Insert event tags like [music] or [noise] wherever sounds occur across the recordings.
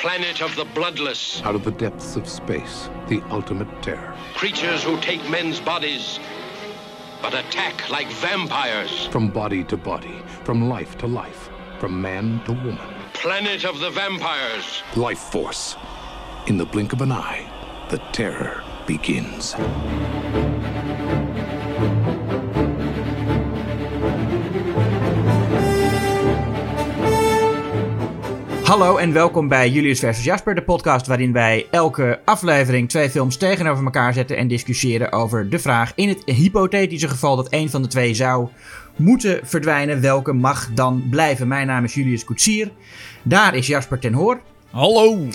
planet of the bloodless. Out of the depths of space, the ultimate terror. Creatures who take men's bodies, but attack like vampires. From body to body, from life to life, from man to woman. Planet of the vampires. Life force. In the blink of an eye, the terror begins. Hallo en welkom bij Julius versus Jasper, de podcast waarin wij elke aflevering twee films tegenover elkaar zetten en discussiëren over de vraag in het hypothetische geval dat een van de twee zou moeten verdwijnen, welke mag dan blijven? Mijn naam is Julius Koetsier, daar is Jasper ten Hoor. Hallo.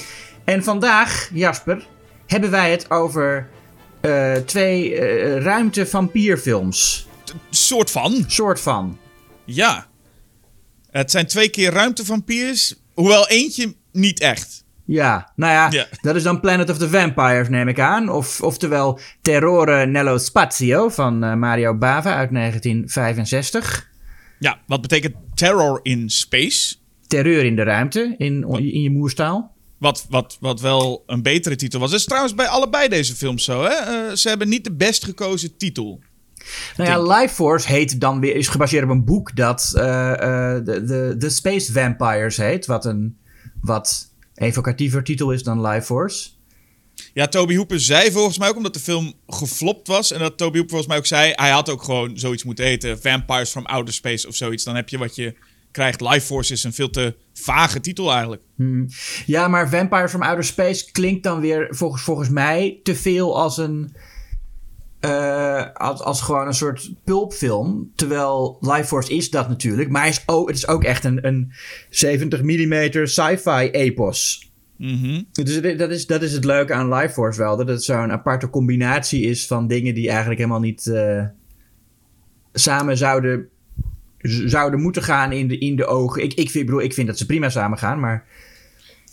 En vandaag, Jasper, hebben wij het over uh, twee uh, ruimte-vampierfilms. Soort van. Soort van. Ja. Het zijn twee keer ruimtevampiers Hoewel eentje niet echt. Ja, nou ja, [laughs] dat is dan Planet of the Vampires, neem ik aan. Of, oftewel Terrore Nello Spazio van uh, Mario Bava uit 1965. Ja, wat betekent terror in space? Terreur in de ruimte, in, in je moerstaal. Wat, wat, wat wel een betere titel was. Dat is trouwens bij allebei deze films zo. Hè? Uh, ze hebben niet de best gekozen titel. Nou ja, Life Force heet dan weer, is gebaseerd op een boek dat uh, uh, de, de, Space Vampires heet. Wat een wat evocatiever titel is dan Life Force. Ja, Toby Hooper zei volgens mij ook, omdat de film geflopt was. En dat Toby Hooper volgens mij ook zei, hij had ook gewoon zoiets moeten heten. Vampires from Outer Space of zoiets. Dan heb je wat je krijgt. Life Force is een veel te vage titel eigenlijk. Hmm. Ja, maar Vampires from Outer Space klinkt dan weer volgens, volgens mij te veel als een uh, als, als gewoon een soort pulpfilm. Terwijl Life Force is dat natuurlijk. Maar is ook, het is ook echt een, een 70 mm sci-fi epos. Mm Dus dat is, dat is het leuke aan Life Force wel. Dat het zo'n aparte combinatie is van dingen die eigenlijk helemaal niet uh, samen zouden, zouden moeten gaan in de, in de ogen. Ik, ik, vind, bedoel, ik vind dat ze prima samen gaan, maar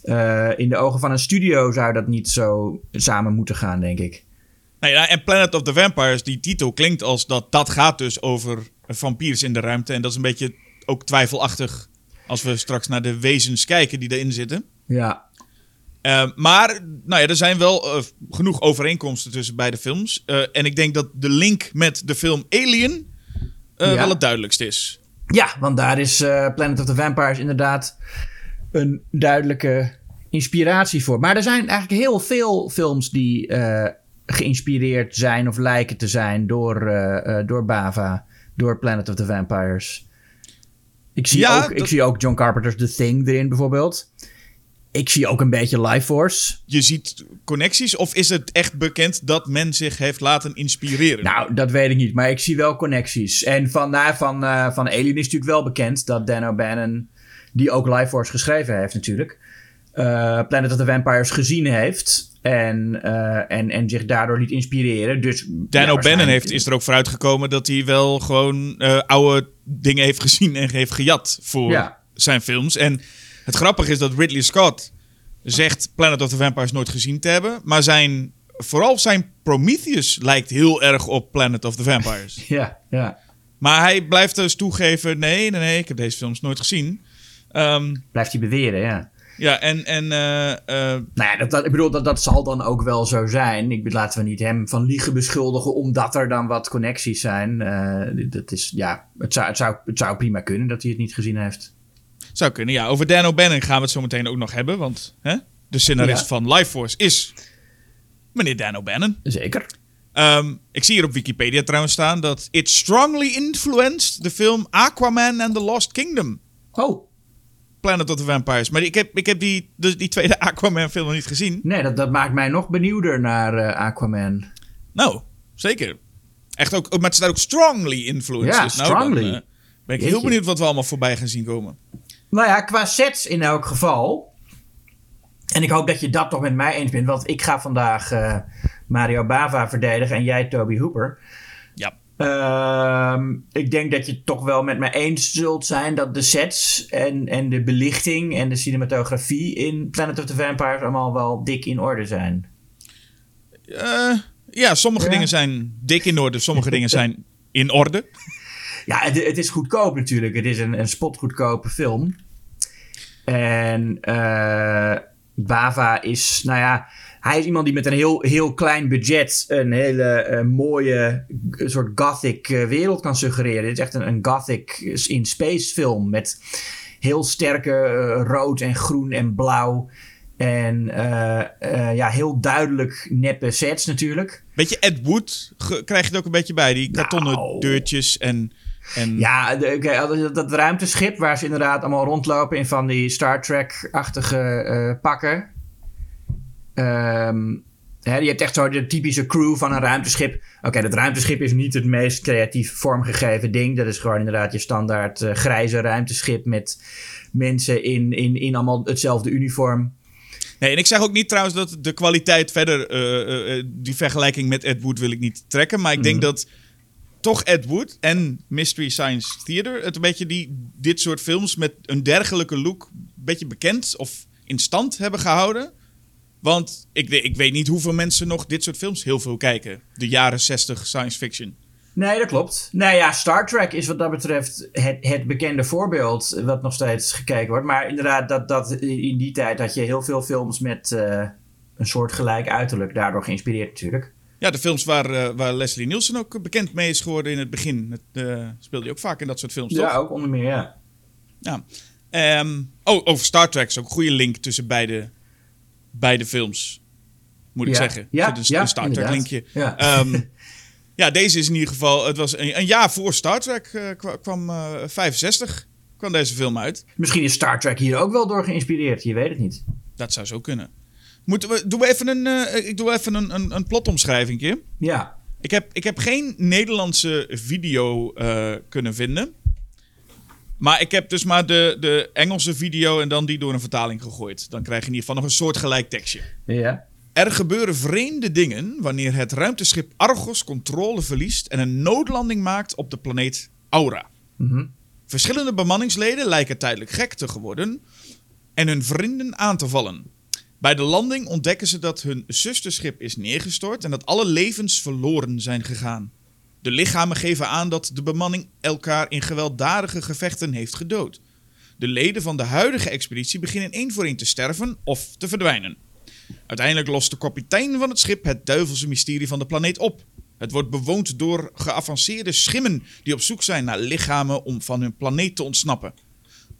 uh, in de ogen van een studio zou dat niet zo samen moeten gaan, denk ik. Nou ja, en Planet of the Vampires, die titel klinkt als dat dat gaat dus over vampiers in de ruimte. En dat is een beetje ook twijfelachtig als we straks naar de wezens kijken die erin zitten. Ja. Uh, maar nou ja, er zijn wel uh, genoeg overeenkomsten tussen beide films. Uh, en ik denk dat de link met de film Alien ja. wel het duidelijkst is. Ja, want daar is Planet of the Vampires inderdaad een duidelijke inspiratie voor. Maar er zijn eigenlijk heel veel films die geïnspireerd zijn of lijken te zijn door, uh, uh, door Bava, door Planet of the Vampires. Ik zie, ja, ook, ik zie ook John Carpenter's The Thing erin bijvoorbeeld. Ik zie ook een beetje Life Force. Je ziet connecties of is het echt bekend dat men zich heeft laten inspireren? Nou, dat weet ik niet, maar ik zie wel connecties. En van, nou, van, uh, van Alien is natuurlijk wel bekend dat Dan O'Bannon, die ook Life Force geschreven heeft natuurlijk, Planet of the Vampires gezien heeft. En, uh, en, en zich daardoor liet inspireren. Dus, Dan ja, O'Bannon heeft, is er ook vooruit gekomen dat hij wel gewoon uh, oude dingen heeft gezien en heeft gejat voor ja. zijn films. En het grappige is dat Ridley Scott zegt Planet of the Vampires nooit gezien te hebben. Maar zijn, vooral zijn Prometheus lijkt heel erg op Planet of the Vampires. [laughs] ja, ja. Maar hij blijft dus toegeven: nee, nee, nee, ik heb deze films nooit gezien. Um, blijft hij beweren, ja. Ja, en... en uh, uh... Nou ja, dat, dat, ik bedoel, dat, dat zal dan ook wel zo zijn. Ik, laten we niet hem van liegen beschuldigen omdat er dan wat connecties zijn. Uh, dat is, ja, het zou, het, zou, het zou prima kunnen dat hij het niet gezien heeft. Zou kunnen, ja. Over Dan O'Bannon gaan we het zo meteen ook nog hebben. Want hè, de scenarist ja. van Life Force is meneer Dan O'Bannon. Zeker. Um, ik zie hier op Wikipedia trouwens staan dat it strongly influenced de film Aquaman and the Lost Kingdom. Oh. Planet of the Vampires. Maar ik heb, ik heb die, dus die tweede [laughs] Aquaman film nog niet gezien. Nee, dat, dat maakt mij nog benieuwder naar uh, Aquaman. Nou, zeker. Echt ook, maar het staat ook strongly influenced. Ja, dus strongly. Nou, dan, uh, ben ik heel benieuwd wat we allemaal voorbij gaan zien komen. Nou ja, qua sets in elk geval. En ik hoop dat je dat toch met mij eens bent. Want ik ga vandaag uh, Mario Bava verdedigen en jij Toby Hooper. Uh, ik denk dat je het toch wel met mij eens zult zijn dat de sets en, en de belichting en de cinematografie in Planet of the Vampires allemaal wel dik in orde zijn. Uh, ja, sommige ja. dingen zijn dik in orde, sommige dingen zijn in orde. [laughs] Ja, het, het, is goedkoop natuurlijk. Het is een, een spotgoedkope film. En uh, Bava is, nou ja, hij is iemand die met een heel, heel klein budget een hele eh, mooie soort gothic uh, wereld kan suggereren. Dit is echt een, een gothic in space film met heel sterke rood en groen en blauw. En ja, heel duidelijk neppe sets natuurlijk. Beetje Ed Wood krijg je het ook een beetje bij. Die kartonnen nou. deurtjes en... En... Ja, de, dat, ruimteschip waar ze inderdaad allemaal rondlopen in van die Star Trek-achtige pakken. Um, hè, je hebt echt zo de typische crew van een ruimteschip. Oké, dat ruimteschip is niet het meest creatief vormgegeven ding. Dat is gewoon inderdaad je standaard uh, grijze ruimteschip met mensen in, in, in allemaal hetzelfde uniform. Nee, en ik zeg ook niet trouwens dat de kwaliteit verder, uh, uh, die vergelijking met Ed Wood wil ik niet trekken. Maar ik denk mhm. dat toch Ed Wood en Mystery Science Theater het een beetje die, dit soort films met een dergelijke look een beetje bekend of in stand hebben gehouden. Want ik, ik weet niet hoeveel mensen nog dit soort films heel veel kijken. De jaren 60 science fiction. Nee, dat klopt. Nou ja, Star Trek is wat dat betreft het, het bekende voorbeeld wat nog steeds gekeken wordt. Maar inderdaad, dat, dat in die tijd had je heel veel films met uh, een soort gelijk uiterlijk. Daardoor geïnspireerd natuurlijk. Ja, de films waar, uh, waar Leslie Nielsen ook bekend mee is geworden in het begin. Het, uh, speelde hij ook vaak in dat soort films, Ja, toch? ook onder meer, ja. ja. Um, oh, over Star Trek is ook een goede link tussen beide beide films. Moet ik zeggen. Ja, dus ja, een Star Trek linkje. Ja. Ehm, [laughs] ja, deze is in ieder geval. Het was een, een jaar voor Star Trek uh, kwam uh, 65 kwam deze film uit. Misschien is Star Trek hier ook wel door geïnspireerd. Je weet het niet. Dat zou zo kunnen. Moeten we, doen we even een, uh, ik doe even een, een, een plotomschrijving. Ja. Ik heb, ik heb geen Nederlandse video kunnen vinden. Maar ik heb dus maar de, de Engelse video en dan die door een vertaling gegooid. Dan krijg je in ieder geval nog een soortgelijk tekstje. Ja. Er gebeuren vreemde dingen wanneer het ruimteschip Argos controle verliest en een noodlanding maakt op de planeet Aura. Mhm. Verschillende bemanningsleden lijken tijdelijk gek te geworden en hun vrienden aan te vallen. Bij de landing ontdekken ze dat hun zusterschip is neergestort en dat alle levens verloren zijn gegaan. De lichamen geven aan dat de bemanning elkaar in gewelddadige gevechten heeft gedood. De leden van de huidige expeditie beginnen één voor één te sterven of te verdwijnen. Uiteindelijk lost de kapitein van het schip het duivelse mysterie van de planeet op. Het wordt bewoond door geavanceerde schimmen die op zoek zijn naar lichamen om van hun planeet te ontsnappen.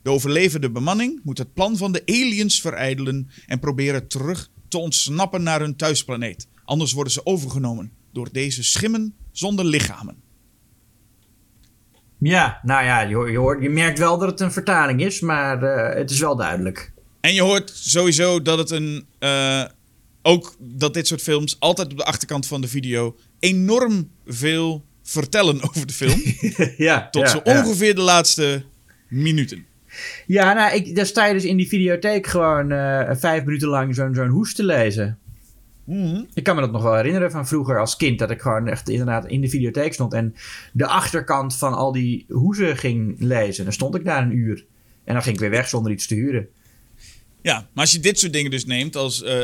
De overlevende bemanning moet het plan van de aliens verijdelen en proberen terug te ontsnappen naar hun thuisplaneet. Anders worden ze overgenomen door deze schimmen zonder lichamen. Ja, nou ja, je, je, hoort, je merkt wel dat het een vertaling is, maar uh, het is wel duidelijk. En je hoort sowieso dat het een. Uh, ook dat dit soort films altijd op de achterkant van de video enorm veel vertellen [laughs] over de film. [laughs] ja, tot ja, zo ongeveer ja. de laatste minuten. Ja, nou, ik, daar sta je dus in die videotheek gewoon uh, vijf minuten lang zo'n zo'n hoes te lezen. Mm. Ik kan me dat nog wel herinneren van vroeger als kind. Dat ik gewoon echt inderdaad in de videotheek stond. En de achterkant van al die hoezen ging lezen. Dan stond ik daar een uur. En dan ging ik weer weg zonder iets te huren. Ja, maar als je dit soort dingen dus neemt, als uh, uh,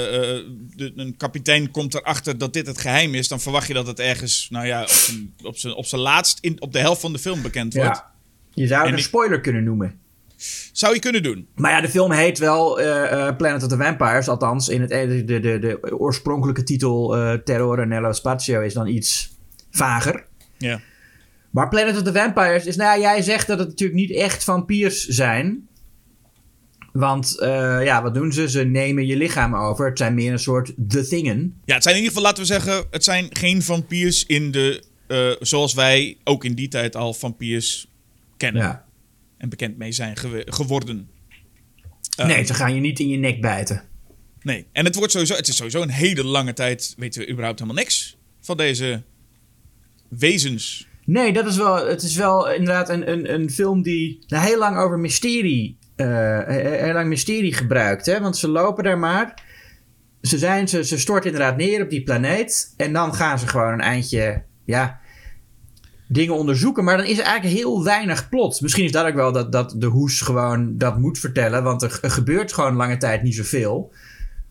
de, een kapitein komt erachter dat dit het geheim is, dan verwacht je dat het ergens, nou ja, op zijn, op zijn, op zijn laatst, in, op de helft van de film bekend wordt. Ja. Je zou het een spoiler kunnen noemen. Zou je kunnen doen. Maar ja, de film heet wel uh, uh, Planet of the Vampires. Althans, in het, de, de, de, de oorspronkelijke titel uh, Terror Nello Spazio is dan iets vager. Ja. Maar Planet of the Vampires is... Nou ja, jij zegt dat het natuurlijk niet echt vampiers zijn. Want ja, wat doen ze? Ze nemen je lichaam over. Het zijn meer een soort The Thingen. Ja, het zijn in ieder geval, laten we zeggen... Het zijn geen vampiers in de... zoals wij ook in die tijd al vampiers kennen. Ja en bekend mee zijn ge geworden. Nee, uh, ze gaan je niet in je nek bijten. Nee, en het, wordt sowieso, het is sowieso een hele lange tijd, weten we überhaupt helemaal niks van deze wezens. Nee, dat is wel, het is wel inderdaad een, een, een film die nou, heel lang over mysterie, uh, heel lang mysterie gebruikt. Hè? Want ze lopen daar maar. Ze, zijn, ze, ze storten inderdaad neer op die planeet. En dan gaan ze gewoon een eindje, ja, dingen onderzoeken. Maar dan is er eigenlijk heel weinig plot. Misschien is dat ook wel dat, dat de hoes gewoon dat moet vertellen. Want er, er gebeurt gewoon lange tijd niet zoveel.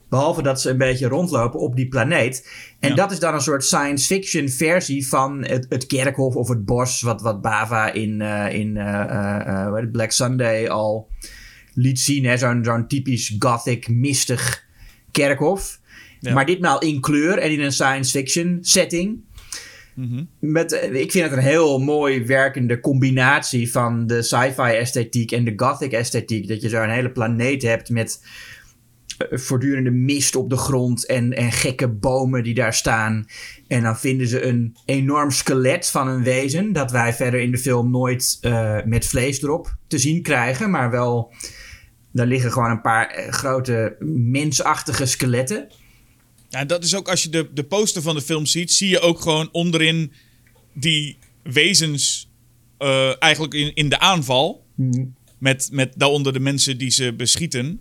Behalve dat ze een beetje rondlopen op die planeet. En Ja. dat is dan een soort science fiction versie van het, het kerkhof of het bos. Wat, wat Bava in, eh, in eh, eh, Black Sunday al liet zien. Zo'n zo'n typisch gothic, mistig kerkhof. Maar ditmaal in kleur en in een science fiction setting. Met, eh, ik vind het een heel mooi werkende combinatie van de sci-fi esthetiek en de gothic esthetiek. Dat je zo een hele planeet hebt met eh, voortdurende mist op de grond en, en gekke bomen die daar staan. En dan vinden ze een enorm skelet van een wezen dat wij verder in de film nooit uh, met vlees erop te zien krijgen, maar wel daar liggen gewoon een paar grote mensachtige skeletten. Ja, dat is ook als je de, de poster van de film ziet, zie je ook gewoon onderin die wezens uh, eigenlijk in, in de aanval. Hmm. Met, met daaronder de mensen die ze beschieten.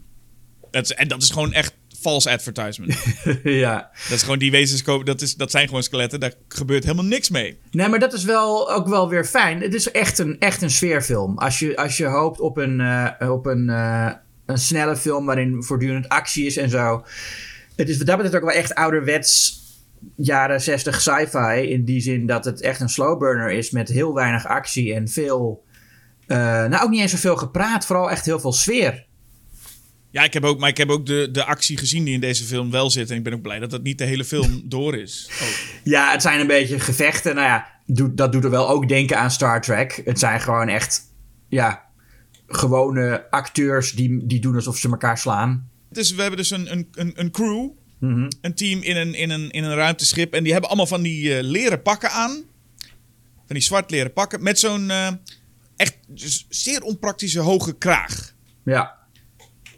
Dat is, en dat is gewoon echt false advertisement. [laughs] ja. Dat is gewoon die wezens dat, is, dat zijn gewoon skeletten, daar gebeurt helemaal niks mee. Nee, maar dat is wel ook wel weer fijn. Het is echt een, echt een sfeerfilm. Als je, als je hoopt op een, uh, op een, uh, een snelle film waarin voortdurend actie is en zo het is wat dat betreft ook wel echt ouderwets jaren 60 sci-fi. In die zin dat het echt een slow burner is met heel weinig actie en veel. Uh, nou, ook niet eens zoveel gepraat, vooral echt heel veel sfeer. Ja, ik heb ook, maar ik heb ook de, de actie gezien die in deze film wel zit. En ik ben ook blij dat dat niet de hele film [laughs] door is. Oh. Ja, het zijn een beetje gevechten. Nou ja, dat doet er wel ook denken aan Star Trek. Het zijn gewoon echt, ja, gewone acteurs die, die doen alsof ze elkaar slaan. Dus we hebben dus een, een, een, een crew, Mhm. een team in een, in, een, in een ruimteschip. En die hebben allemaal van die eh, leren pakken aan. Van die zwart leren pakken. Met zo'n eh, echt dus zeer onpraktische hoge kraag. Ja.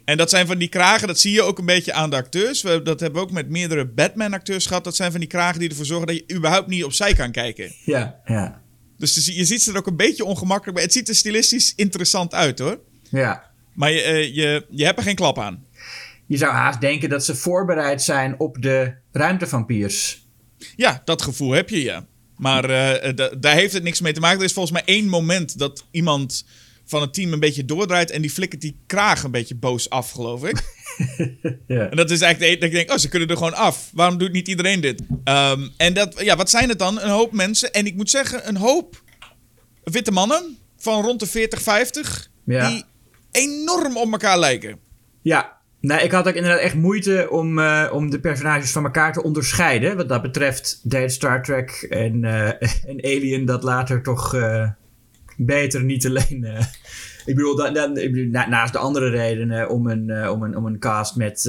En dat zijn van die kragen, dat zie je ook een beetje aan de acteurs. We, dat hebben we ook met meerdere Batman-acteurs gehad. Dat zijn van die kragen die ervoor zorgen dat je überhaupt niet opzij kan kijken. Ja, ja. Dus je ziet ze er ook een beetje ongemakkelijk bij. Het ziet er stilistisch interessant uit hoor. Ja. Maar je, uh, je, je hebt er geen klap aan. Je zou haast denken dat ze voorbereid zijn op de ruimtevampiers. Ja, dat gevoel heb je, ja. Maar uh, daar heeft het niks mee te maken. Er is volgens mij één moment dat iemand van het team een beetje doordraait... en die flikkert die kraag een beetje boos af, geloof ik. [laughs] ja. En dat is eigenlijk de, dat ik denk, oh, ze kunnen er gewoon af. Waarom doet niet iedereen dit? Um, en dat, ja, wat zijn het dan? Een hoop mensen. En ik moet zeggen, een hoop witte mannen van rond de 40, 50... Ja. die enorm op elkaar lijken. Ja, Nee, ik had ook inderdaad echt moeite om, uh, om de personages van elkaar te onderscheiden. Wat dat betreft deed Star Trek en, uh, [laughs] en Alien dat later toch uh, beter. Niet alleen. ik bedoel, dan, ik bedoel, na, naast de andere redenen om een, om een, om een cast met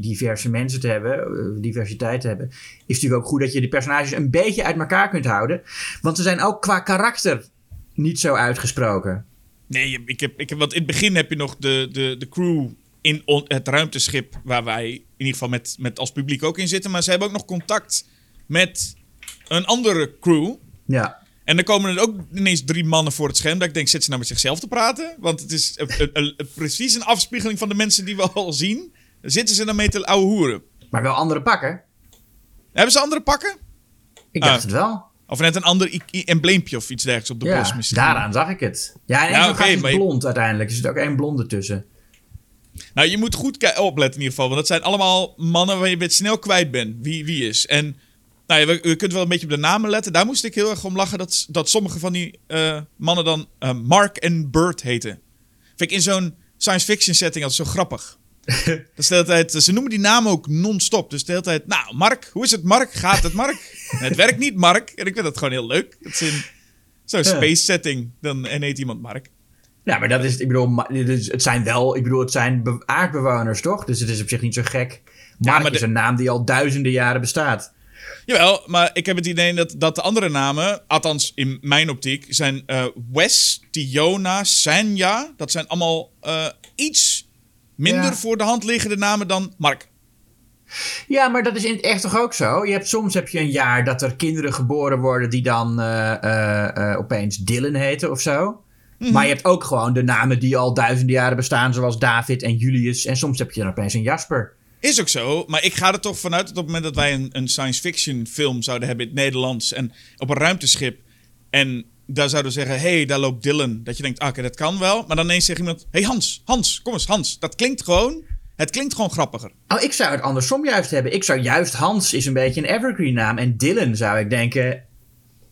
diverse mensen te hebben, diversiteit te hebben, is natuurlijk ook goed dat je de personages een beetje uit elkaar kunt houden. Want ze zijn ook qua karakter niet zo uitgesproken. Nee, ik heb, ik heb, want in het begin heb je nog de, de, de crew in on, het ruimteschip waar wij in ieder geval met, met als publiek ook in zitten. Maar ze hebben ook nog contact met een andere crew. Ja. En dan komen er ook ineens drie mannen voor het scherm. Dat ik denk, zit ze nou met zichzelf te praten? Want het is een, een, een, precies een afspiegeling van de mensen die we [laughs] al zien. Dan zitten ze dan mee te ouwe hoeren. Maar wel andere pakken. Hebben ze andere pakken? Ik dacht ah. het wel. Of net een ander embleempje of iets dergelijks op de ja, misschien. daaraan zag ik het. Ja, en ja, okay, het blond uiteindelijk. Er zit ook één blonde tussen. Nou, je moet goed opletten in ieder geval. Want dat zijn allemaal mannen waar je het snel kwijt bent wie wie is. En nou we kunt wel een beetje op de namen letten. Daar moest ik heel erg om lachen dat, dat sommige van die uh, mannen dan uh, Mark en Bert heten. Vind ik in zo'n science fiction setting altijd zo grappig. [laughs] de hele tijd, ze noemen die naam ook non-stop. Dus de hele tijd, nou, Mark, hoe is het, Mark? Gaat het, Mark? [laughs] het werkt niet, Mark. En ik vind dat gewoon heel leuk. Het is in zo'n space setting. Dan, en heet iemand Mark. Ja, maar dat is, ik bedoel, het zijn wel, ik bedoel, het zijn aardbewoners, toch? Dus het is op zich niet zo gek. Mark ja, is een naam die al duizenden jaren bestaat. Jawel, maar ik heb het idee dat, dat de andere namen, althans in mijn optiek, zijn uh, Wes, Tiona, Sanja. Dat zijn allemaal uh, iets minder ja. voor de hand liggende namen dan Mark. Ja, maar dat is in het echt toch ook zo? Je hebt, soms heb je een jaar dat er kinderen geboren worden die dan uh, uh, uh, opeens Dylan heten of zo. Mm -hmm. Maar je hebt ook gewoon de namen die al duizenden jaren bestaan, zoals David en Julius. En soms heb je dan opeens een Jasper. Is ook zo, maar ik ga er toch vanuit dat op het moment dat wij een, een science fiction film zouden hebben in het Nederlands en op een ruimteschip en daar zouden zeggen, hé, hey, daar loopt Dylan. Dat je denkt, ah, oké, dat kan wel. Maar dan ineens zegt iemand, hé hey Hans, Hans, kom eens, Hans. Dat klinkt gewoon, het klinkt gewoon grappiger. Oh, ik zou het andersom juist hebben. Ik zou juist, Hans is een beetje een evergreen naam. En Dylan zou ik denken,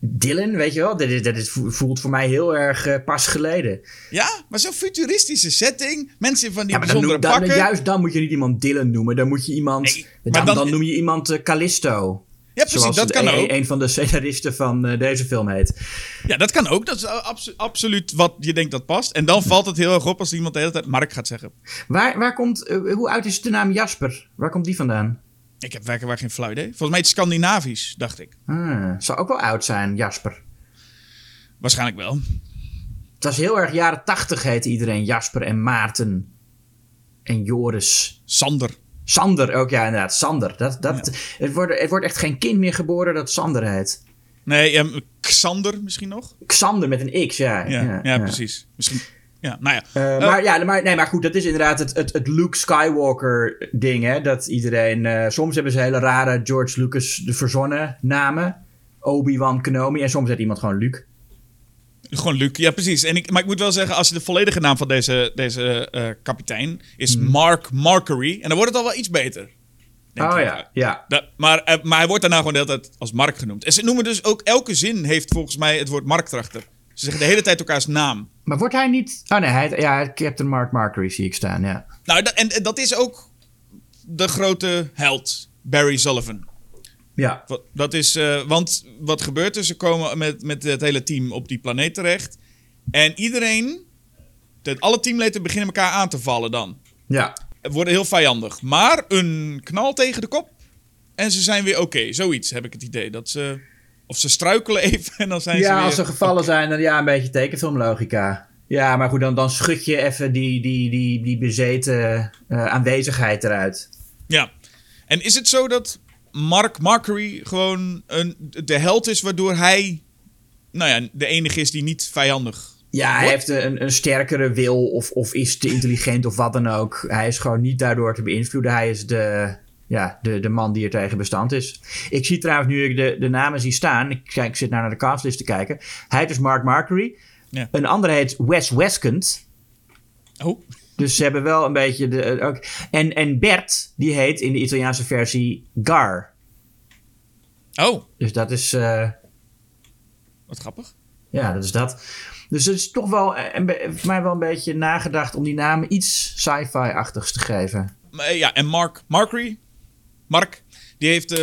Dylan, weet je wel, dat, is, dat is, voelt voor mij heel erg uh, pas geleden. Ja, maar zo'n futuristische setting, mensen van die ja, bijzondere dan, juist dan moet je niet iemand Dylan noemen, dan moet je iemand... Nee, dan, maar dan, dan- noem je iemand uh, Callisto. Ja, precies, Zoals dat kan een, ook. een van de scenaristen van uh, deze film heet. Ja, dat kan ook. Dat is abso- absoluut wat je denkt dat past. En dan valt het heel erg op als iemand de hele tijd Mark gaat zeggen. Waar, waar komt, uh, hoe oud is de naam Jasper? Waar komt die vandaan? Ik heb werkelijk geen flauw idee. Volgens mij het Scandinavisch, dacht ik. Ah, zou ook wel oud zijn, Jasper. Waarschijnlijk wel. Het was heel erg jaren tachtig heette iedereen Jasper en Maarten. En Joris. Sander. Sander ook, ja inderdaad. Sander. Dat, dat, het, wordt, het wordt echt geen kind meer geboren dat Sander heet. Nee, um, Xander misschien nog? Xander met een X, ja. Ja, ja, ja. precies. Misschien. Ja, nou ja. Uh, maar, ja maar, nee, maar goed, dat is inderdaad het, het, het Luke Skywalker ding, hè. Dat iedereen... Uh, soms hebben ze hele rare George Lucas verzonnen namen. Obi-Wan Kenobi. En soms zet iemand gewoon Luke. Gewoon Luke, ja precies. En ik, maar ik moet wel zeggen, als je de volledige naam van deze, deze uh, kapitein is hmm. Mark Markery. En dan wordt het al wel iets beter. Oh ja, ja. Dat, maar, uh, maar hij wordt daarna gewoon de hele tijd als Mark genoemd. En ze noemen dus ook, elke zin heeft volgens mij het woord Mark erachter. Ze zeggen de hele tijd elkaars naam. Maar wordt hij niet... Oh nee, hij, ja, Captain Mark Markery zie ik staan, ja. Nou, dat, en, en dat is ook de grote held, Barry Sullivan. Ja. Dat is, uh, want wat gebeurt er? Ze komen met, met het hele team op die planeet terecht. En iedereen, de, alle teamleden beginnen elkaar aan te vallen dan. Ja. Worden heel vijandig. Maar een knal tegen de kop. En ze zijn weer oké. Okay. Zoiets heb ik het idee. Dat ze, of ze struikelen [laughs] even en dan zijn ja, ze weer... Ja, als ze gevallen okay. zijn, dan ja, een beetje tekenfilmlogica. Ja, maar goed, dan, dan schud je even die, die, die, die bezeten uh, aanwezigheid eruit. Ja. En is het zo dat Mark Markery gewoon een, de held is waardoor hij nou ja, de enige is die niet vijandig ja, hij heeft een, een sterkere wil of, of is te intelligent of wat dan ook. Hij is gewoon niet daardoor te beïnvloeden. Hij is de, ja, de, de man die er tegen bestand is. Ik zie trouwens nu ik de, de namen zie staan. Ik, ik zit naar de castlist te kijken. Hij heet dus Mark Markery. Ja. Een andere heet Wes Weskent. Oh. Dus ze hebben wel een beetje de. Ook, en, en Bert, die heet in de Italiaanse versie Gar. Oh. Dus dat is. Uh, Wat grappig. Ja, dat is dat. Dus het is toch wel een, voor mij wel een beetje nagedacht om die namen iets sci-fi-achtigs te geven. Ja, en Mark Markery, Mark, die heeft, uh,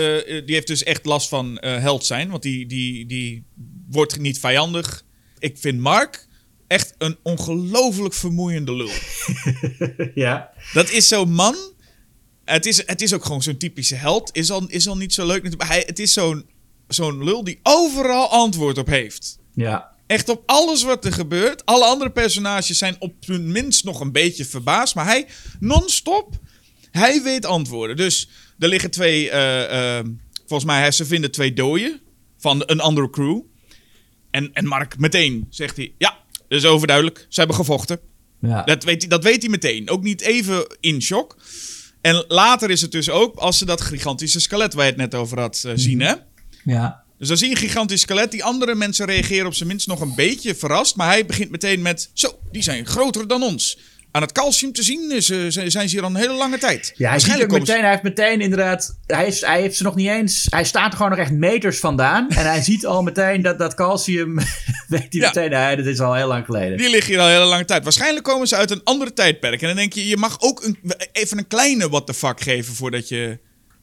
die heeft dus echt last van uh, held zijn. Want die, die, die wordt niet vijandig. Ik vind Mark echt een ongelooflijk vermoeiende lul. [laughs] ja. Dat is zo'n man. Het is, het is ook gewoon zo'n typische held. Is al, is al niet zo leuk. Hij, het is zo'n zo'n lul die overal antwoord op heeft. Ja. Echt op alles wat er gebeurt. Alle andere personages zijn op hun minst nog een beetje verbaasd. Maar hij non-stop. Hij weet antwoorden. Dus er liggen twee. Uh, uh, volgens mij, ze vinden twee doden. Van een andere crew. En, en Mark meteen zegt hij: Ja, dat is overduidelijk. Ze hebben gevochten. Ja. Dat, weet, dat weet hij meteen. Ook niet even in shock. En later is het dus ook als ze dat gigantische skelet waar je het net over had uh, zien, hè? Ja. Dus dan zie je een gigantisch skelet. Die andere mensen reageren op zijn minst nog een beetje verrast. Maar hij begint meteen met: Zo, die zijn groter dan ons. Aan het calcium te zien is, uh, zijn ze hier al een hele lange tijd. Ja, hij, ziet ook meteen, hij heeft meteen inderdaad. Hij, is, hij heeft ze nog niet eens. Hij staat er gewoon nog echt meters vandaan. en hij ziet al meteen dat dat calcium. [laughs] weet hij ja. meteen, nee, dat is al heel lang geleden. Die liggen hier al een hele lange tijd. Waarschijnlijk komen ze uit een andere tijdperk. En dan denk je: je mag ook een, even een kleine what the fuck geven voordat je.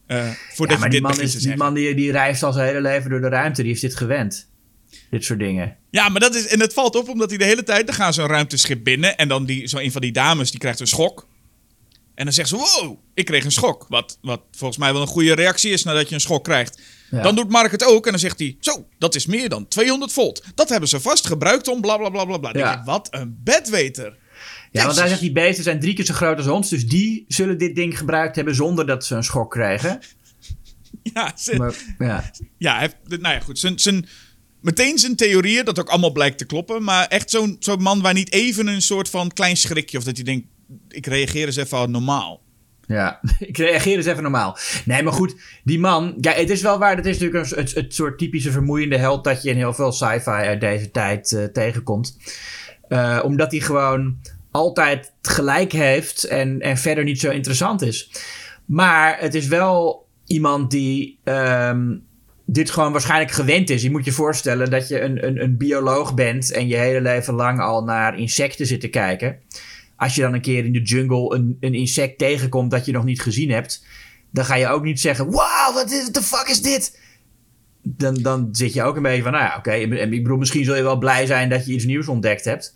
Uh, voordat ja, maar je die dit man, is, die, man die, die reist al zijn hele leven door de ruimte. Die heeft dit gewend. Dit soort dingen. Ja, maar dat is. En het valt op omdat hij de hele tijd. Dan gaan een ruimteschip binnen. En dan die, zo een van die dames die krijgt een schok. En dan zegt ze: Wow, ik kreeg een schok. Wat, wat volgens mij wel een goede reactie is nadat je een schok krijgt. Ja. Dan doet Mark het ook. En dan zegt hij: Zo, dat is meer dan 200 volt. Dat hebben ze vast gebruikt om bla bla bla bla. bla. Ja. Ik, wat een bedweter. Ja, want hij zegt die beesten zijn drie keer zo groot als ons. Dus die zullen dit ding gebruikt hebben zonder dat ze een schok kregen. [laughs] Ja, ze, maar, ja. ja hij nou ja, goed. Zijn, zijn, meteen zijn theorieën, dat ook allemaal blijkt te kloppen. Maar echt zo'n zo'n man waar niet even een soort van klein schrikje... of dat hij denkt, ik reageer eens even al normaal. Ja, [laughs] ik reageer eens even normaal. Nee, maar goed, die man... Ja, het is wel waar, het is natuurlijk een, het, het soort typische vermoeiende held... dat je in heel veel sci-fi uit deze tijd uh, tegenkomt. Uh, omdat hij gewoon altijd gelijk heeft en, en verder niet zo interessant is. Maar het is wel iemand die... Um, dit gewoon waarschijnlijk gewend is. Je moet je voorstellen dat je een, een, een bioloog bent en je hele leven lang al naar insecten zit te kijken. Als je dan een keer in de jungle een, een insect tegenkomt dat je nog niet gezien hebt, dan ga je ook niet zeggen: Wow, wat de fuck is dit? Dan, dan zit je ook een beetje van: Nou ja, oké. Ik bedoel, misschien zul je wel blij zijn dat je iets nieuws ontdekt hebt.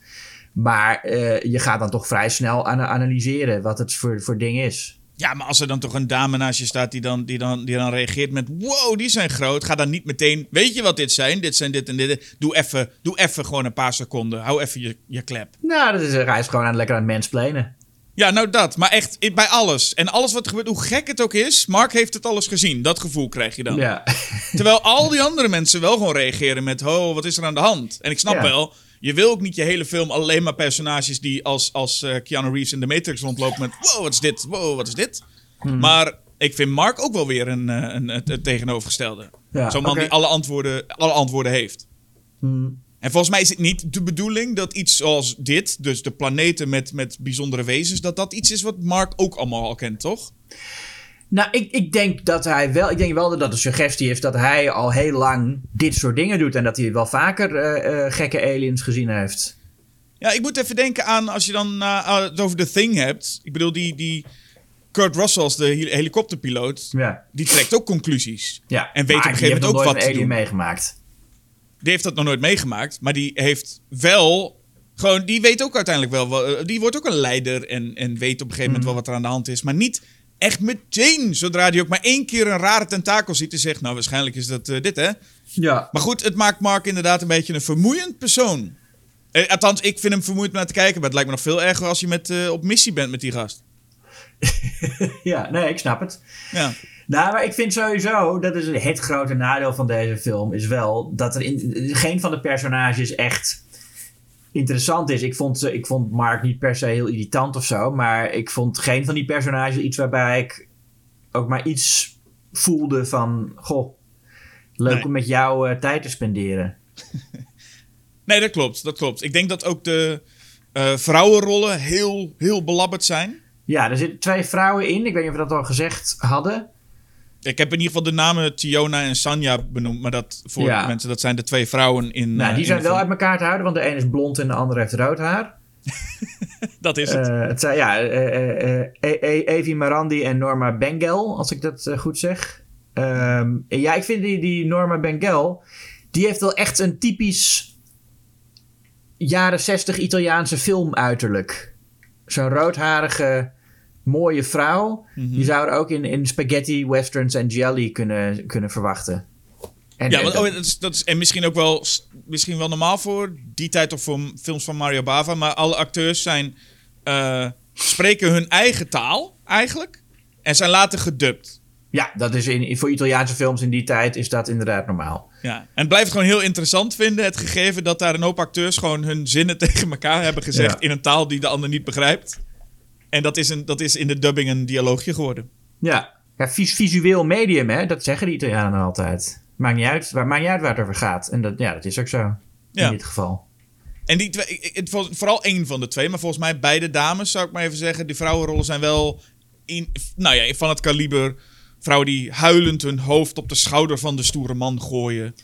Maar uh, je gaat dan toch vrij snel analyseren wat het voor, voor ding is. Ja, maar als er dan toch een dame naast je staat die dan, die dan, die dan reageert met... Wow, die zijn groot. Ga dan niet meteen... Weet je wat dit zijn? Dit zijn dit en dit. Doe even, doe even gewoon een paar seconden. Hou even je, je klep. Nou, dat is, hij is gewoon aan, lekker aan het mensplenen. Ja, nou dat. Maar echt bij alles. En alles wat er gebeurt, hoe gek het ook is... Mark heeft het alles gezien. Dat gevoel krijg je dan. Ja. Terwijl al die andere mensen wel gewoon reageren met... Oh, wat is er aan de hand? En ik snap wel... Je wil ook niet je hele film alleen maar personages die als, als uh, Keanu Reeves in de Matrix rondlopen met... Wow, wat is dit? Wow, wat is dit? Hmm. Maar ik vind Mark ook wel weer een, eh, een, het, tegenovergestelde. Zo'n man die alle antwoorden, alle antwoorden heeft. Hmm. En volgens mij is het niet de bedoeling dat iets zoals dit, dus de planeten met, met bijzondere wezens, dat dat iets is wat Mark ook allemaal al kent, toch? Nou, ik, ik denk dat hij wel. Ik denk wel dat de suggestie is dat hij al heel lang dit soort dingen doet. En dat hij wel vaker uh, uh, gekke aliens gezien heeft. Ja, ik moet even denken aan als je dan uh, het over The Thing hebt. Ik bedoel, die, die Kurt Russell als de helikopterpiloot. Ja. Die trekt ook conclusies. Ja, en weet op een gegeven moment ook wat te doen. meegemaakt. Die heeft dat nog nooit meegemaakt. Maar die heeft wel gewoon, die weet ook uiteindelijk wel. Die wordt ook een leider en, en weet op een gegeven moment mhm. wel wat er aan de hand is. Maar niet echt meteen, zodra hij ook maar één keer een rare tentakel ziet, en zegt, nou waarschijnlijk is dat uh, dit hè. Ja. Maar goed, het maakt Mark inderdaad een beetje een vermoeiend persoon. Eh, althans, ik vind hem vermoeiend om naar te kijken, maar het lijkt me nog veel erger als je met, uh, op missie bent met die gast. [laughs] ja, nee, ik snap het. Ja. Nou, maar ik vind sowieso, dat is het grote nadeel van deze film, is wel dat er in, geen van de personages echt interessant is. Ik vond, ik vond Mark niet per se heel irritant of zo. Maar ik vond geen van die personages iets waarbij ik ook maar iets voelde van... Goh, leuk om met jou uh, tijd te spenderen. [laughs] nee, dat klopt. Dat klopt. Ik denk dat ook de uh, vrouwenrollen heel, heel belabberd zijn. Ja, er zitten twee vrouwen in. Ik weet niet of we dat al gezegd hadden. Ik heb in ieder geval de namen Tiona en Sanja benoemd. Maar dat voor mensen, dat zijn de twee vrouwen in. Nou, die uh, zijn wel uit elkaar te houden, want de een is blond en de andere heeft rood haar. [laughs] dat is het. Uh, het zijn, ja, uh, Evi Marandi en Norma Bengel, als ik dat goed zeg. Um, ja, ik vind die, die Norma Bengel, die heeft wel echt een typisch jaren 60 Italiaanse film uiterlijk. Zo'n roodharige mooie vrouw. Mm -hmm. Die zouden ook in, in spaghetti, westerns en jelly kunnen, kunnen verwachten. En, ja, want, oh, dat is, dat is, en misschien ook wel, misschien wel normaal voor die tijd of voor films van Mario Bava. Maar alle acteurs zijn, uh, spreken hun eigen taal eigenlijk. En zijn later gedubt. Ja, dat is in, voor Italiaanse films in die tijd is dat inderdaad normaal. Ja, en het blijft gewoon heel interessant vinden, het gegeven dat daar een hoop acteurs gewoon hun zinnen [laughs] tegen elkaar hebben gezegd in een taal die de ander niet begrijpt. En dat is, een, dat is in de dubbing een dialoogje geworden. Ja, ja visueel medium, hè? dat zeggen de Italianen altijd. Maakt niet uit, waar, maakt niet uit waar het over gaat. En dat, ja, dat is ook zo. In dit geval. En die twee, het, vooral één van de twee, maar volgens mij beide dames, zou ik maar even zeggen. Die vrouwenrollen zijn wel in, nou ja, van het kaliber Vrouwen die huilend hun hoofd op de schouder van de stoere man gooien.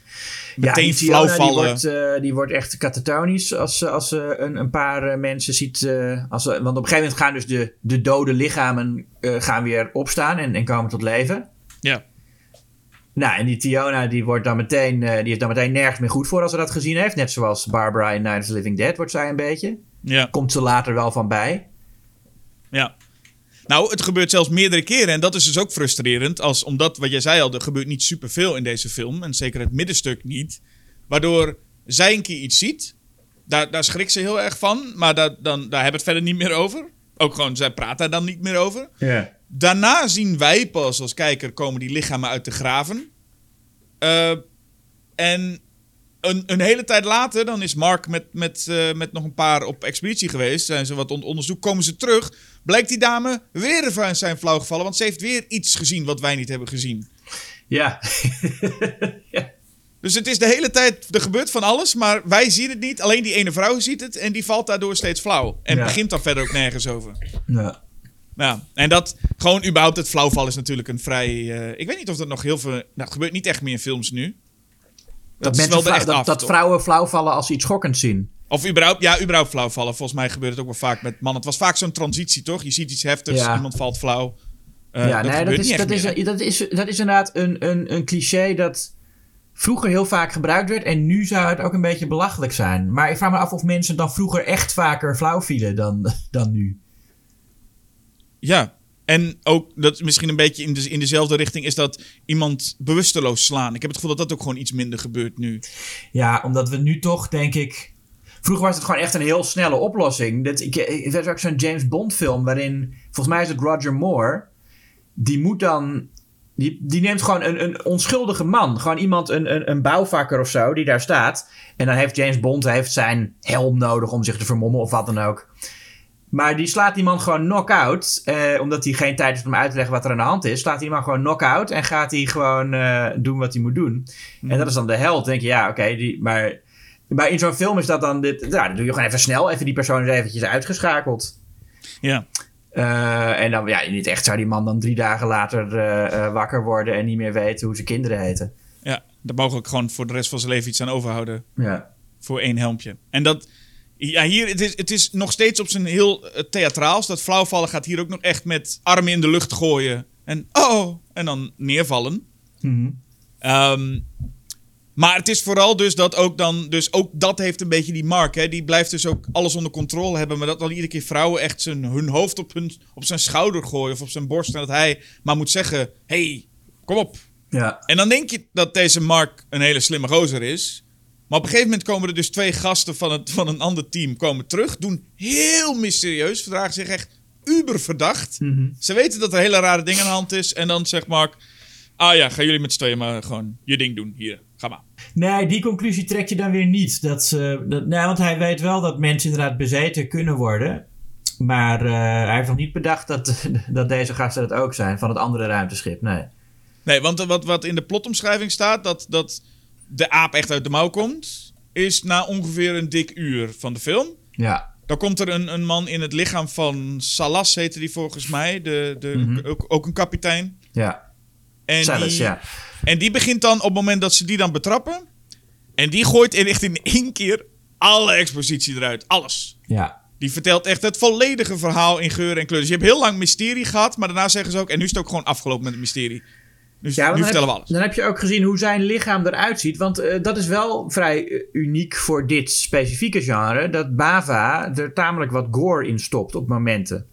Meteen ja, flauw vallen. Die wordt, uh, die wordt echt katatonisch als, als ze een, een paar mensen ziet. Uh, als, want op een gegeven moment gaan dus de, de dode lichamen gaan weer opstaan en, en komen tot leven. Ja. Nou, en die Tiona die wordt dan meteen, die heeft dan meteen nergens meer goed voor als ze dat gezien heeft. Net zoals Barbara in Night of the Living Dead wordt zij een beetje. Ja. Komt ze later wel van bij. Ja. Nou, het gebeurt zelfs meerdere keren. En dat is dus ook frustrerend. Als, omdat, wat jij zei al, er gebeurt niet superveel in deze film. En zeker het middenstuk niet. Waardoor zij een keer iets ziet. Daar, daar schrikt ze heel erg van. Maar daar, dan, daar hebben we het verder niet meer over. Ook gewoon, zij praat daar dan niet meer over. Ja. Daarna zien wij pas als kijker komen die lichamen uit de graven. Uh, en een, een, hele tijd later, dan is Mark met, met, uh, met nog een paar op expeditie geweest. Zijn ze wat on onderzoek, komen ze terug. Blijkt die dame weer van zijn flauw gevallen, want ze heeft weer iets gezien wat wij niet hebben gezien. Ja. [laughs] ja. Dus het is de hele tijd, er gebeurt van alles, maar wij zien het niet. Alleen die ene vrouw ziet het en die valt daardoor steeds flauw. En begint dan verder ook nergens over. Ja. Ja, en dat gewoon überhaupt het flauwval is natuurlijk een vrij. Uh, ik weet niet of dat nog heel veel. Nou, het gebeurt niet echt meer in films nu. Dat, dat, mensen echt dat, af, dat vrouwen flauwvallen als ze iets schokkends zien. Of überhaupt, ja, überhaupt flauwvallen. Volgens mij gebeurt het ook wel vaak met mannen. Het was vaak zo'n transitie, toch? Je ziet iets heftigs, iemand valt flauw. Uh, ja, dat nee, dat is, dat, is, dat, is, dat is inderdaad een, een, een cliché dat vroeger heel vaak gebruikt werd. En nu zou het ook een beetje belachelijk zijn. Maar ik vraag me af of mensen dan vroeger echt vaker flauw vielen dan, [laughs] dan nu. Ja, en ook dat misschien een beetje in, de, in dezelfde richting is dat iemand bewusteloos slaan. Ik heb het gevoel dat dat ook gewoon iets minder gebeurt nu. Ja, omdat we nu toch, denk ik. Vroeger was het gewoon echt een heel snelle oplossing. Dat, ik, er is ook zo'n James Bond film waarin, volgens mij is het Roger Moore. Die moet dan die, die neemt gewoon een, een onschuldige man. Gewoon iemand, een, een, een bouwvakker of zo, die daar staat. En dan heeft James Bond heeft zijn helm nodig om zich te vermommen of wat dan ook. Maar die slaat die man gewoon knock-out. Eh, omdat hij geen tijd heeft om uit te leggen wat er aan de hand is. Slaat die man gewoon knock-out. En gaat hij gewoon uh, doen wat hij moet doen. En dat is dan de held. Dan denk je, ja, oké. die maar, maar in zo'n film is dat dan dit. Nou, dan doe je gewoon even snel. Even die persoon eens eventjes uitgeschakeld. Ja. Uh, en dan, ja, niet echt zou die man dan drie dagen later uh, wakker worden en niet meer weten hoe zijn kinderen heten. Ja, daar mogelijk gewoon voor de rest van zijn leven iets aan overhouden. Ja. Voor één helmpje. En dat, ja, hier, het is, het is nog steeds op zijn heel theatraals. Dat flauwvallen gaat hier ook nog echt met armen in de lucht gooien. En oh, en dan neervallen. Mm maar het is vooral dus dat ook dan... Dus ook dat heeft een beetje die mark. Hè? Die blijft dus ook alles onder controle hebben. Maar dat dan iedere keer vrouwen echt zijn, hun hoofd op, hun, op zijn schouder gooien. Of op zijn borst. En dat hij maar moet zeggen... hey, kom op. Ja. En dan denk je dat deze Mark een hele slimme gozer is. Maar op een gegeven moment komen er dus twee gasten van, het, van een ander team komen terug. Doen heel mysterieus. Verdragen zich echt uber verdacht. Mhm. Ze weten dat er hele rare dingen aan de hand is. En dan zegt Mark... Ah ja, gaan jullie met z'n tweeën maar gewoon je ding doen. Hier, ga maar. Nee, die conclusie trek je dan weer niet. Dat ze, dat, nee, want hij weet wel dat mensen inderdaad bezeten kunnen worden. Maar uh, hij heeft nog niet bedacht dat, [laughs] dat deze gasten dat ook zijn van het andere ruimteschip. Nee. Nee, want wat, wat in de plotomschrijving staat, dat, dat de aap echt uit de mouw komt, is na ongeveer een dik uur van de film. Ja. Dan komt er een, een man in het lichaam van Salas, heette die volgens mij. De, de, Mhm. ook, ook een kapitein. Ja. En Salas, die, ja. En die begint dan op het moment dat ze die dan betrappen. En die gooit in echt in één keer alle expositie eruit. Alles. Ja. Die vertelt echt het volledige verhaal in geur en kleur. Dus je hebt heel lang mysterie gehad, maar daarna zeggen ze ook... En nu is het ook gewoon afgelopen met het mysterie. Dus Ja, nu vertellen heb, we alles. Dan heb je ook gezien hoe zijn lichaam eruit ziet. Want eh, dat is wel vrij eh, uniek voor dit specifieke genre. Dat Bava er tamelijk wat gore in stopt op momenten.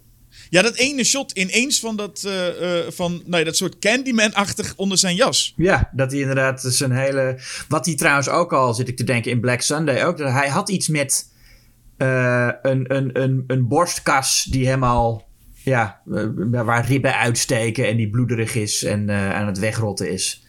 Ja, dat ene shot ineens van dat, eh, eh, van, nee, dat soort Candyman-achtig onder zijn jas. Ja, dat hij inderdaad zijn hele... Wat hij trouwens ook al, zit ik te denken, in Black Sunday ook. Dat hij had iets met eh, een, een, een, een borstkas die helemaal... Ja, waar ribben uitsteken en die bloederig is en aan het wegrotten is.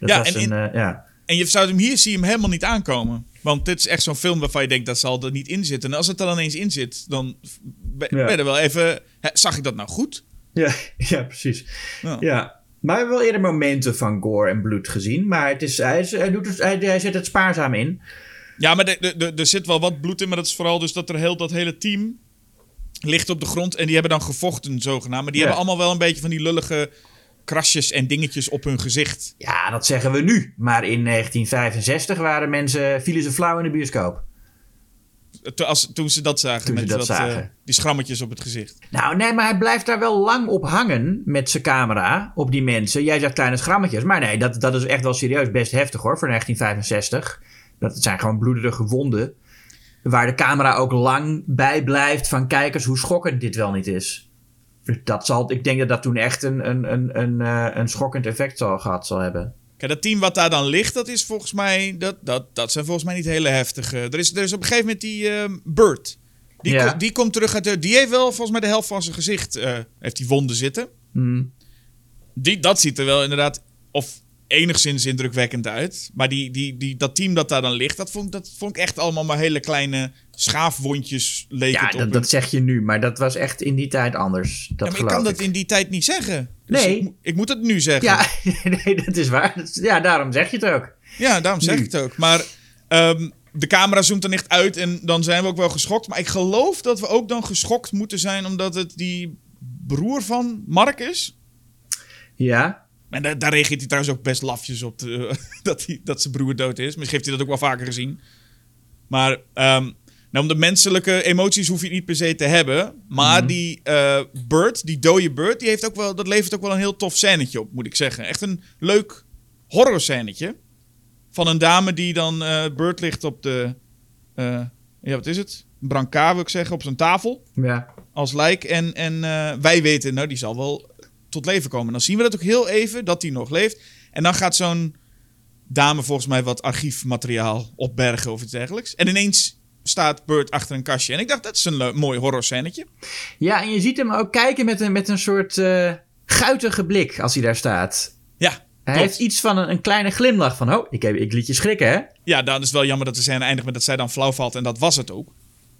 Dat Ja, was en een, in- ja. En je zou hem hier zie je hem helemaal niet aankomen. Want dit is echt zo'n film waarvan je denkt dat zal er niet in zitten. En als het er dan eens in zit, dan ben Ja. ben je er wel even. Zag ik dat nou goed? Ja, [laughs] ja, precies. Ja. Ja. Maar we hebben wel eerder momenten van gore en bloed gezien. Maar het is, hij, hij, doet het, hij, hij zet het spaarzaam in. Ja, maar er zit wel wat bloed in. Maar dat is vooral dus dat er heel dat hele team ligt op de grond. En die hebben dan gevochten, zogenaamd. Maar die Ja. hebben allemaal wel een beetje van die lullige krasjes en dingetjes op hun gezicht. Ja, dat zeggen we nu. Maar in 1965 waren mensen, vielen ze flauw in de bioscoop. To- als, toen ze dat zagen. Toen ze met dat wat, zagen. eh, die schrammetjes op het gezicht. Nou, nee, maar hij blijft daar wel lang op hangen met zijn camera op die mensen. Jij zegt kleine schrammetjes. Maar nee, dat, dat is echt wel serieus best heftig hoor, voor 1965. Dat zijn gewoon bloederige wonden. Waar de camera ook lang bij blijft van kijkers hoe schokkend dit wel niet is. Dat zal, ik denk dat dat toen echt een, een, een, een, eh, een schokkend effect zal, gehad zal hebben. Kijk, dat team wat daar dan ligt, dat is volgens mij. Dat, dat, dat zijn volgens mij niet hele heftige. Er is, er is op een gegeven moment die ehm Bird. Die, Ja. die komt terug uit de. Die heeft wel volgens mij de helft van zijn gezicht. eh, heeft die wonden zitten. Hmm. Die, dat ziet er wel inderdaad. Of enigszins indrukwekkend uit. Maar die, die, die, dat team dat daar dan ligt, dat vond, dat vond ik echt allemaal maar hele kleine schaafwondjes. Leek Ja, het op dat, dat zeg je nu, maar dat was echt in die tijd anders. Dat Ja, maar ik kan dat in die tijd niet zeggen. Dus Nee. Ik, ik moet het nu zeggen. Ja, [laughs] nee, dat is waar. Dat is- Ja, daarom zeg je het ook. Ja, daarom zeg Nu. ik het ook. Maar ehm, de camera zoomt dan echt uit en dan zijn we ook wel geschokt. Maar ik geloof dat we ook dan geschokt moeten zijn omdat het die broer van Mark is. Ja. En daar, daar reageert hij trouwens ook best lafjes op de- [laughs] dat, hij, dat zijn broer dood is. Misschien heeft hij dat ook wel vaker gezien. Maar ehm, nou, om de menselijke emoties hoef je het niet per se te hebben. Maar die eh Bird, die dode Bird, die heeft ook wel, dat levert ook wel een heel tof scènetje op, moet ik zeggen. Echt een leuk horror scènetje. Van een dame die dan eh Bird ligt op de... eh, ja, wat is het? Brancard, wil ik zeggen, op zijn tafel Ja. als lijk. En, en eh, wij weten, nou, die zal wel tot leven komen. Dan zien we dat ook heel even, dat die nog leeft. En dan gaat zo'n dame volgens mij wat archiefmateriaal opbergen of iets dergelijks. En ineens staat Bert achter een kastje. En ik dacht, dat is een mooi horrorscènetje. Ja, en je ziet hem ook kijken met een, met een soort eh guitige blik als hij daar staat. Ja, Hij klopt. heeft iets van een, een kleine glimlach van, oh, ik, heb, ik liet je schrikken, hè? Ja, dan is het wel jammer dat de scène eindigt met dat zij dan flauw valt. En dat was het ook.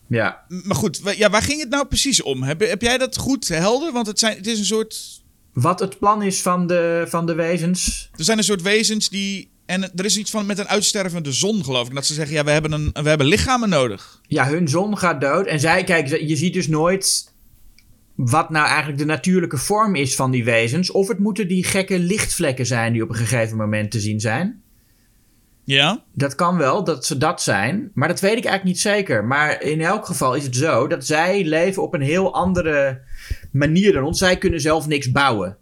Ja. Maar goed, ja, waar ging het nou precies om? Heb, heb jij dat goed helder? Want het, zijn, het is een soort... Wat het plan is van de, van de wezens. Er zijn een soort wezens die... En er is iets van met een uitstervende zon, geloof ik. Dat ze zeggen, ja, we hebben, een, we hebben lichamen nodig. Ja, hun zon gaat dood. En zij, kijk, je ziet dus nooit wat nou eigenlijk de natuurlijke vorm is van die wezens. Of het moeten die gekke lichtvlekken zijn die op een gegeven moment te zien zijn. Ja? Dat kan wel, dat ze dat zijn. Maar dat weet ik eigenlijk niet zeker. Maar in elk geval is het zo dat zij leven op een heel andere manier dan ons. Zij kunnen zelf niks bouwen.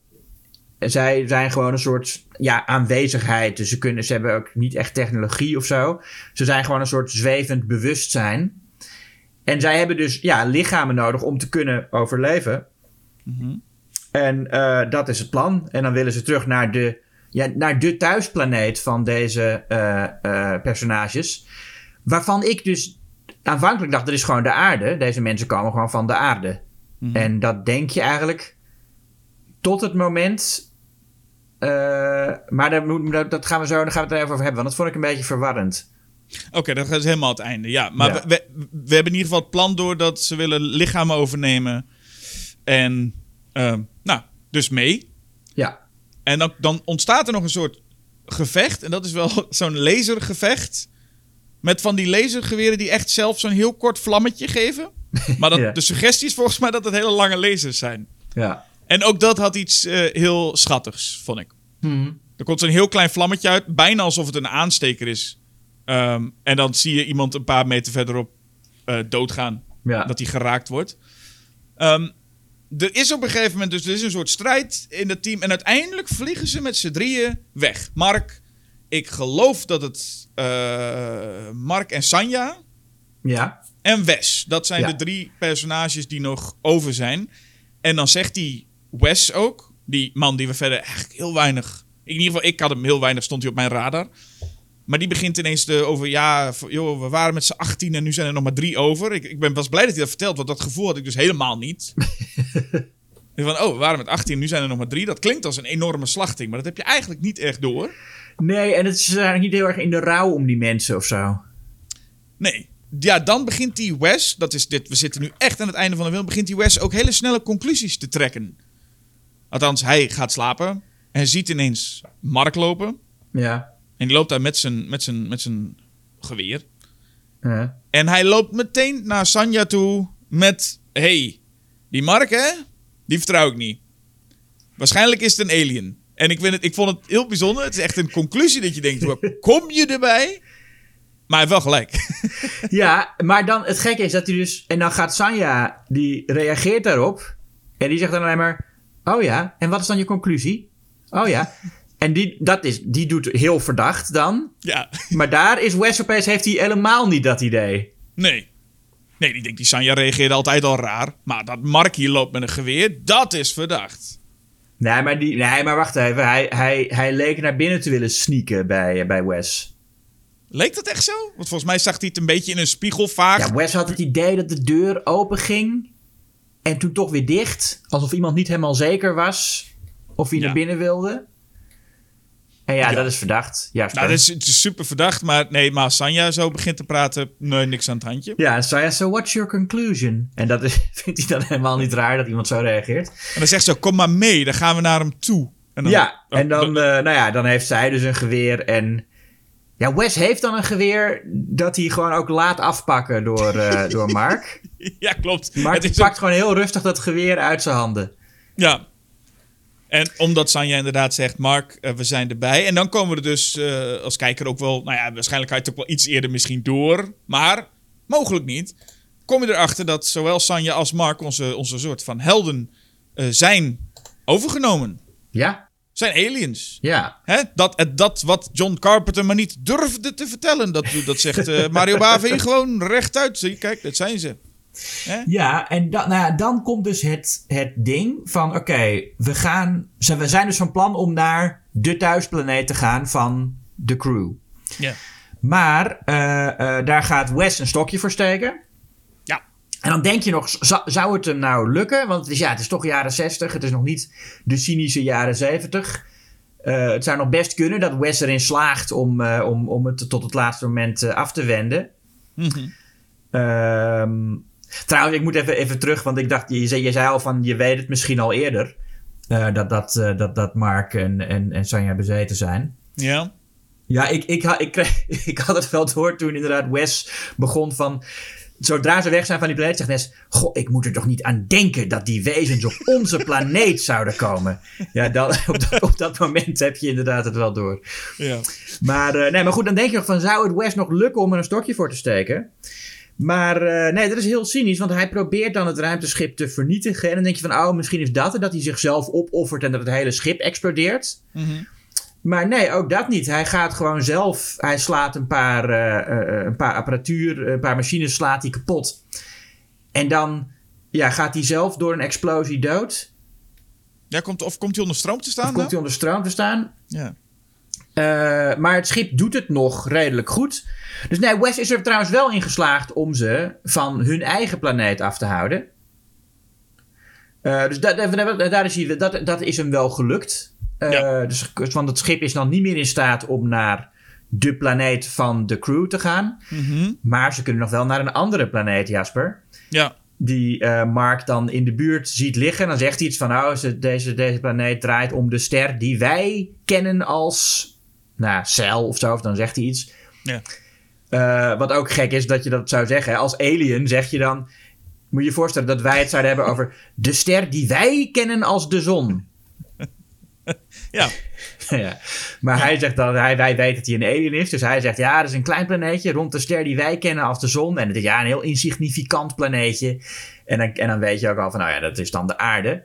En Zij zijn gewoon een soort ja, aanwezigheid. Dus ze, kunnen, ze hebben ook niet echt technologie of zo. Ze zijn gewoon een soort zwevend bewustzijn. En zij hebben dus ja, lichamen nodig om te kunnen overleven. En eh, dat is het plan. En dan willen ze terug naar de, ja, naar de thuisplaneet van deze eh, eh, personages. Waarvan ik dus aanvankelijk dacht, dat is gewoon de aarde. Deze mensen komen gewoon van de aarde. En dat denk je eigenlijk tot het moment... eh, maar moet- dat, gaan we zo, daar gaan we het even over hebben. Want dat vond ik een beetje verwarrend. Oké, dat is helemaal het einde. Ja, maar Ja. We, we, we hebben in ieder geval het plan door dat ze willen lichamen overnemen. En, nou, dus mee. En dan, dan ontstaat er nog een soort gevecht. En dat is wel [laughs] zo'n lasergevecht. Met van die lasergeweren die echt zelf zo'n heel kort vlammetje geven. Maar dat, [laughs] Ja. de suggestie is volgens mij dat het hele lange lasers zijn. ja. En ook dat had iets eh, heel schattigs, vond ik. Hm. Er komt zo'n heel klein vlammetje uit, bijna alsof het een aansteker is. Ehm, en dan zie je iemand een paar meter verderop eh, doodgaan. Ja. Dat hij geraakt wordt. Ehm, er is op een gegeven moment dus er is een soort strijd in het team. En uiteindelijk vliegen ze met z'n drieën weg. Mark, ik geloof dat het eh, Mark en Sanja ja. en Wes. Dat zijn Ja. de drie personages die nog over zijn. En dan zegt die Wes ook, die man die we verder eigenlijk heel weinig... In ieder geval, ik had hem heel weinig, stond hij op mijn radar. Maar die begint ineens te over, ja, joh, we waren met z'n 18 en nu zijn er nog maar drie over. Ik, ik ben was blij dat hij dat vertelt, want dat gevoel had ik dus helemaal niet. [laughs] Van, oh, we waren met 18 en nu zijn er nog maar drie. Dat klinkt als een enorme slachting, maar dat heb je eigenlijk niet echt door. Nee, en het is eigenlijk niet heel erg in de rouw om die mensen of zo. Nee. Ja, dan begint die Wes, dat is dit, we zitten nu echt aan het einde van de film, begint die Wes ook hele snelle conclusies te trekken. Althans, hij gaat slapen en ziet ineens Mark lopen. Ja. En die loopt daar met zijn, met zijn, met zijn geweer. Ja. En hij loopt meteen naar Sanja toe met... hey, die Mark hè, die vertrouw ik niet. Waarschijnlijk is het een alien. En ik, vind het, ik vond het heel bijzonder. Het is echt een conclusie dat je denkt, hoe [laughs] kom je erbij? Maar hij heeft wel gelijk. [laughs] Ja, maar dan het gekke is dat hij dus. En dan gaat Sanja, die reageert daarop. En die zegt dan alleen maar: Oh ja, en wat is dan je conclusie? Oh ja. En die, dat is, die doet heel verdacht dan. ja, Maar daar is Wes opeens, heeft hij helemaal niet dat idee. nee. Nee, die denkt, die Sanja reageerde altijd al raar. Maar dat Mark hier loopt met een geweer, dat is verdacht. Nee, maar, die, nee, maar wacht even. Hij, hij, hij leek naar binnen te willen sneaken bij, bij Wes. Leek dat echt zo? Want volgens mij zag hij het een beetje in een spiegel vaag. Ja, Wes had het idee dat de deur open ging. En toen toch weer dicht. Alsof iemand niet helemaal zeker was. Of hij Ja. naar binnen wilde. En ja, Ja. dat is verdacht. Ja, Nou, dat is, het is super verdacht. Maar nee, maar als Sanja zo begint te praten, nee, niks aan het handje. Ja, hij, so what's your conclusion? En dat is, [laughs] vindt hij dan helemaal niet raar dat iemand zo reageert. En dan zegt ze, kom maar mee, dan gaan we naar hem toe. En dan, ja, oh, en dan, oh, eh, nou ja, dan heeft zij dus een geweer en Ja, Wes heeft dan een geweer dat hij gewoon ook laat afpakken door, uh, [laughs] door Mark. ja, klopt. Mark het pakt gewoon heel rustig dat geweer uit zijn handen. Ja. En omdat Sanja inderdaad zegt, Mark, uh, we zijn erbij. En dan komen we er dus uh, als kijker ook wel... Nou ja, waarschijnlijk ga je het ook wel iets eerder misschien door. Maar mogelijk niet. Kom je erachter dat zowel Sanja als Mark, onze, onze soort van helden, zijn overgenomen. Ja zijn aliens. Ja. Hè? Dat, dat wat John Carpenter maar niet durfde te vertellen. Dat, dat zegt Mario Bava [laughs] gewoon rechtuit. Kijk, dat zijn ze. Ja, en dan, nou ja, dan komt dus het, het ding van... Oké, we gaan... We zijn dus van plan om naar de thuisplaneet te gaan van de crew. Ja. Maar uh, uh, daar gaat Wes een stokje voor steken. En dan denk je nog, zou het hem nou lukken? Want het is, ja, het is toch jaren 60. Het is nog niet de cynische jaren 70. Uh, het zou nog best kunnen dat Wes erin slaagt om, om, om het tot het laatste moment af te wenden. Mm -hmm. Trouwens, ik moet even, even terug, want ik dacht, je, je zei al van je weet het misschien al eerder. dat, dat, dat, dat Mark en, en, en Sanja bezeten zijn. Ja. Ja, ik, ik, ik, ik, [laughs] ik had het wel door toen inderdaad Wes begon van zodra ze weg zijn van die planeet, zegt Nes: Goh, ik moet er toch niet aan denken dat die wezens op [laughs] onze planeet zouden komen. Ja, dan, [laughs] op, dat, op, dat, moment heb je inderdaad het wel door. Ja. Maar, uh, nee, maar goed, dan denk je nog van: zou het West nog lukken om er een stokje voor te steken? Maar uh, nee, dat is heel cynisch, want hij probeert dan het ruimteschip te vernietigen. En dan denk je van: oh, misschien is dat het, dat hij zichzelf opoffert en dat het hele schip explodeert. Mm -hmm. Maar nee, ook dat niet. Hij gaat gewoon zelf. Hij slaat een paar, uh, uh, een paar apparatuur, een paar machines slaat hij kapot. En dan ja, gaat hij zelf door een explosie dood. Ja, komt, of komt hij onder stroom te staan? Of komt hij onder stroom te staan? Ja. Uh, maar het schip doet het nog redelijk goed. Dus nee, Wes is er trouwens wel in geslaagd om ze van hun eigen planeet af te houden. dus dat, daar is hij, dat, dat is hem wel gelukt. Uh, ja. dus, want het schip is dan niet meer in staat om naar de planeet van de crew te gaan. Mm -hmm. Maar ze kunnen nog wel naar een andere planeet, Jasper. Ja. Die uh, Mark dan in de buurt ziet liggen. Dan zegt hij iets van: Nou, deze, deze planeet draait om de ster die wij kennen als. Nou, cel of zo. Of dan zegt hij iets. Ja. Uh, wat ook gek is dat je dat zou zeggen. Als alien zeg je dan. Moet je je voorstellen dat wij het zouden hebben over de ster die wij kennen als de zon. [laughs] ja. [laughs] ja. Maar hij zegt dat hij, wij weten dat hij een alien is. Dus hij zegt ja, dat is een klein planeetje rond de ster die wij kennen als de zon. En het is ja, een heel insignificant planeetje. En dan, en dan weet je ook al van, nou ja, dat is dan de aarde.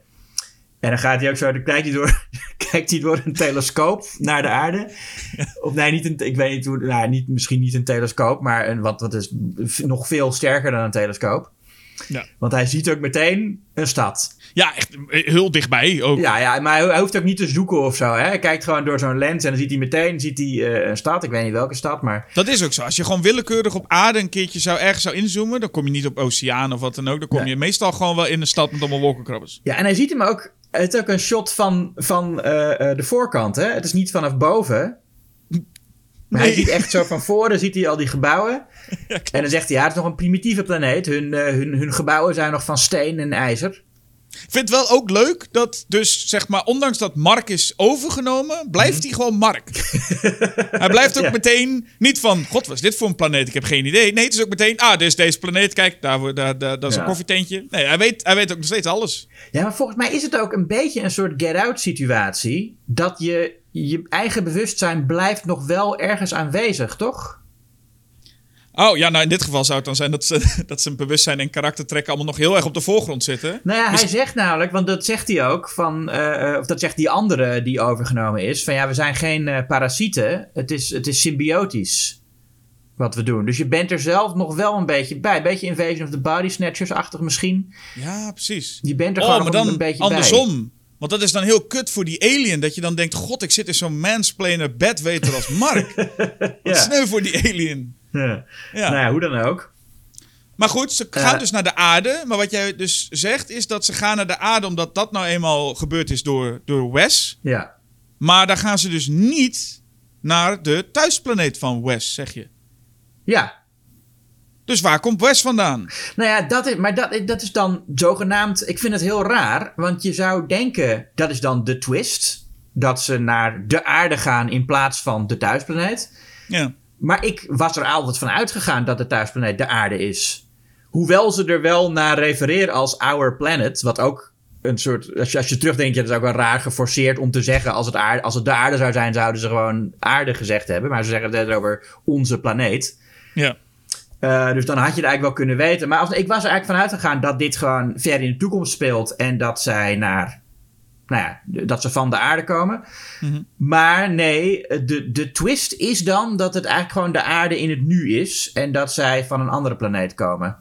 En dan gaat hij ook zo, dan kijkt hij door, [laughs] kijkt hij door een telescoop naar de aarde. [laughs] Of nee, niet een, ik weet niet hoe, nou, niet, misschien niet een telescoop, maar een, wat, wat is nog veel sterker dan een telescoop. Ja. Want hij ziet ook meteen een stad. Ja, echt heel dichtbij ook. Ja, ja maar hij hoeft ook niet te zoeken of zo. Hè? Hij kijkt gewoon door zo'n lens en dan ziet hij meteen ziet hij, uh, een stad. Ik weet niet welke stad, maar... Dat is ook zo. Als je gewoon willekeurig op aarde een keertje zou, ergens zou inzoomen... dan kom je niet op oceaan of wat dan ook. Dan kom je meestal gewoon wel in een stad met allemaal wolkenkrabbers. Ja, en hij ziet hem ook... Het is ook een shot van, van uh, uh, de voorkant, hè? Het is niet vanaf boven. Maar nee. hij ziet echt zo van voren, ziet hij al die gebouwen. [laughs] Ja, en dan zegt hij, ja, het is nog een primitieve planeet. Hun, uh, hun, hun gebouwen zijn nog van steen en ijzer. Ik vind het wel ook leuk dat dus, zeg maar, ondanks dat Mark is overgenomen, blijft mm. hij gewoon Mark. [laughs] hij blijft ook ja. meteen niet van, god, wat is dit voor een planeet? Ik heb geen idee. Nee, het is ook meteen, ah, dit is deze planeet. Kijk, daar, daar, daar, daar is ja. een koffietentje. Nee, hij weet, hij weet ook nog steeds alles. Ja, maar volgens mij is het ook een beetje een soort get-out situatie. Dat je, je eigen bewustzijn blijft nog wel ergens aanwezig, toch? Oh ja, nou in dit geval zou het dan zijn dat, ze, [laughs] dat zijn bewustzijn en karaktertrekken allemaal nog heel erg op de voorgrond zitten. Nou ja, dus... hij zegt namelijk, want dat zegt hij ook, van, uh, of dat zegt die andere die overgenomen is, van ja, we zijn geen uh, parasieten, het is, het is symbiotisch wat we doen. Dus je bent er zelf nog wel een beetje bij. Een beetje Invasion of the Body Snatchers-achtig misschien. Ja, precies. Je bent er oh, gewoon maar dan een beetje andersom. bij. Want dat is dan heel kut voor die alien. Dat je dan denkt, god, ik zit in zo'n mansplainer bedweter als Mark. [laughs] Wat ja. sneu voor die alien. [laughs] Ja. Nou ja, hoe dan ook. Maar goed, ze gaan Eh. dus naar de aarde. Maar wat jij dus zegt, is dat ze gaan naar de aarde... omdat dat nou eenmaal gebeurd is door, door Wes. Ja. Maar daar gaan ze dus niet naar de thuisplaneet van Wes, zeg je. Ja. Dus waar komt Wes vandaan? Nou ja, dat is, maar dat, dat is dan zogenaamd... Ik vind het heel raar, want je zou denken... Dat is dan de twist. Dat ze naar de aarde gaan in plaats van de thuisplaneet. Ja. Maar ik was er altijd van uitgegaan dat de thuisplaneet de aarde is. Hoewel ze er wel naar refereren als Our Planet, wat ook een soort. Als je, als je terugdenkt, ja, dat is ook wel raar geforceerd om te zeggen. Als het, aarde, als het de aarde zou zijn, zouden ze gewoon aarde gezegd hebben. Maar ze zeggen het over onze planeet. Ja. Uh, dus dan had je het eigenlijk wel kunnen weten. Maar als, ik was er eigenlijk van uitgegaan dat dit gewoon ver in de toekomst speelt. En dat zij naar. Nou ja, dat ze van de aarde komen. Mm -hmm. Maar nee, de, de twist is dan dat het eigenlijk gewoon de aarde in het nu is. En dat zij van een andere planeet komen.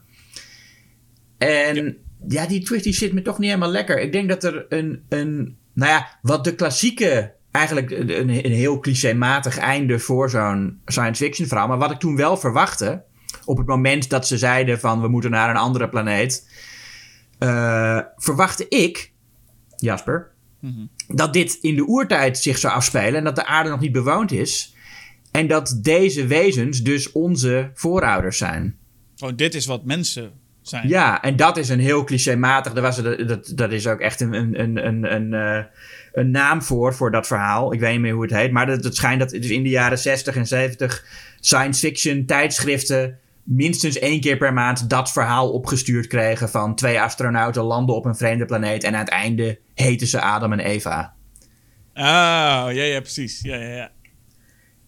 En ja, ja die twist die zit me toch niet helemaal lekker. Ik denk dat er een. een nou ja, wat de klassieke eigenlijk een, een heel clichématig einde voor zo'n science fiction verhaal. Maar wat ik toen wel verwachtte, op het moment dat ze zeiden van we moeten naar een andere planeet, uh, verwachtte ik, Jasper, mm -hmm. dat dit in de oertijd zich zou afspelen en dat de aarde nog niet bewoond is. En dat deze wezens dus onze voorouders zijn. Gewoon, dit is wat mensen zijn. Ja, en dat is een heel clichématig. Dat, was, dat, dat is ook echt een, een, een, een, een, uh, een naam voor, voor dat verhaal. Ik weet niet meer hoe het heet. Maar het, het schijnt dat dus in de jaren 60 en 70 science fiction tijdschriften minstens één keer per maand dat verhaal opgestuurd kregen van twee astronauten landen op een vreemde planeet en aan het einde heten ze Adam en Eva. Oh, ja, ja, precies. Ja, ja, ja.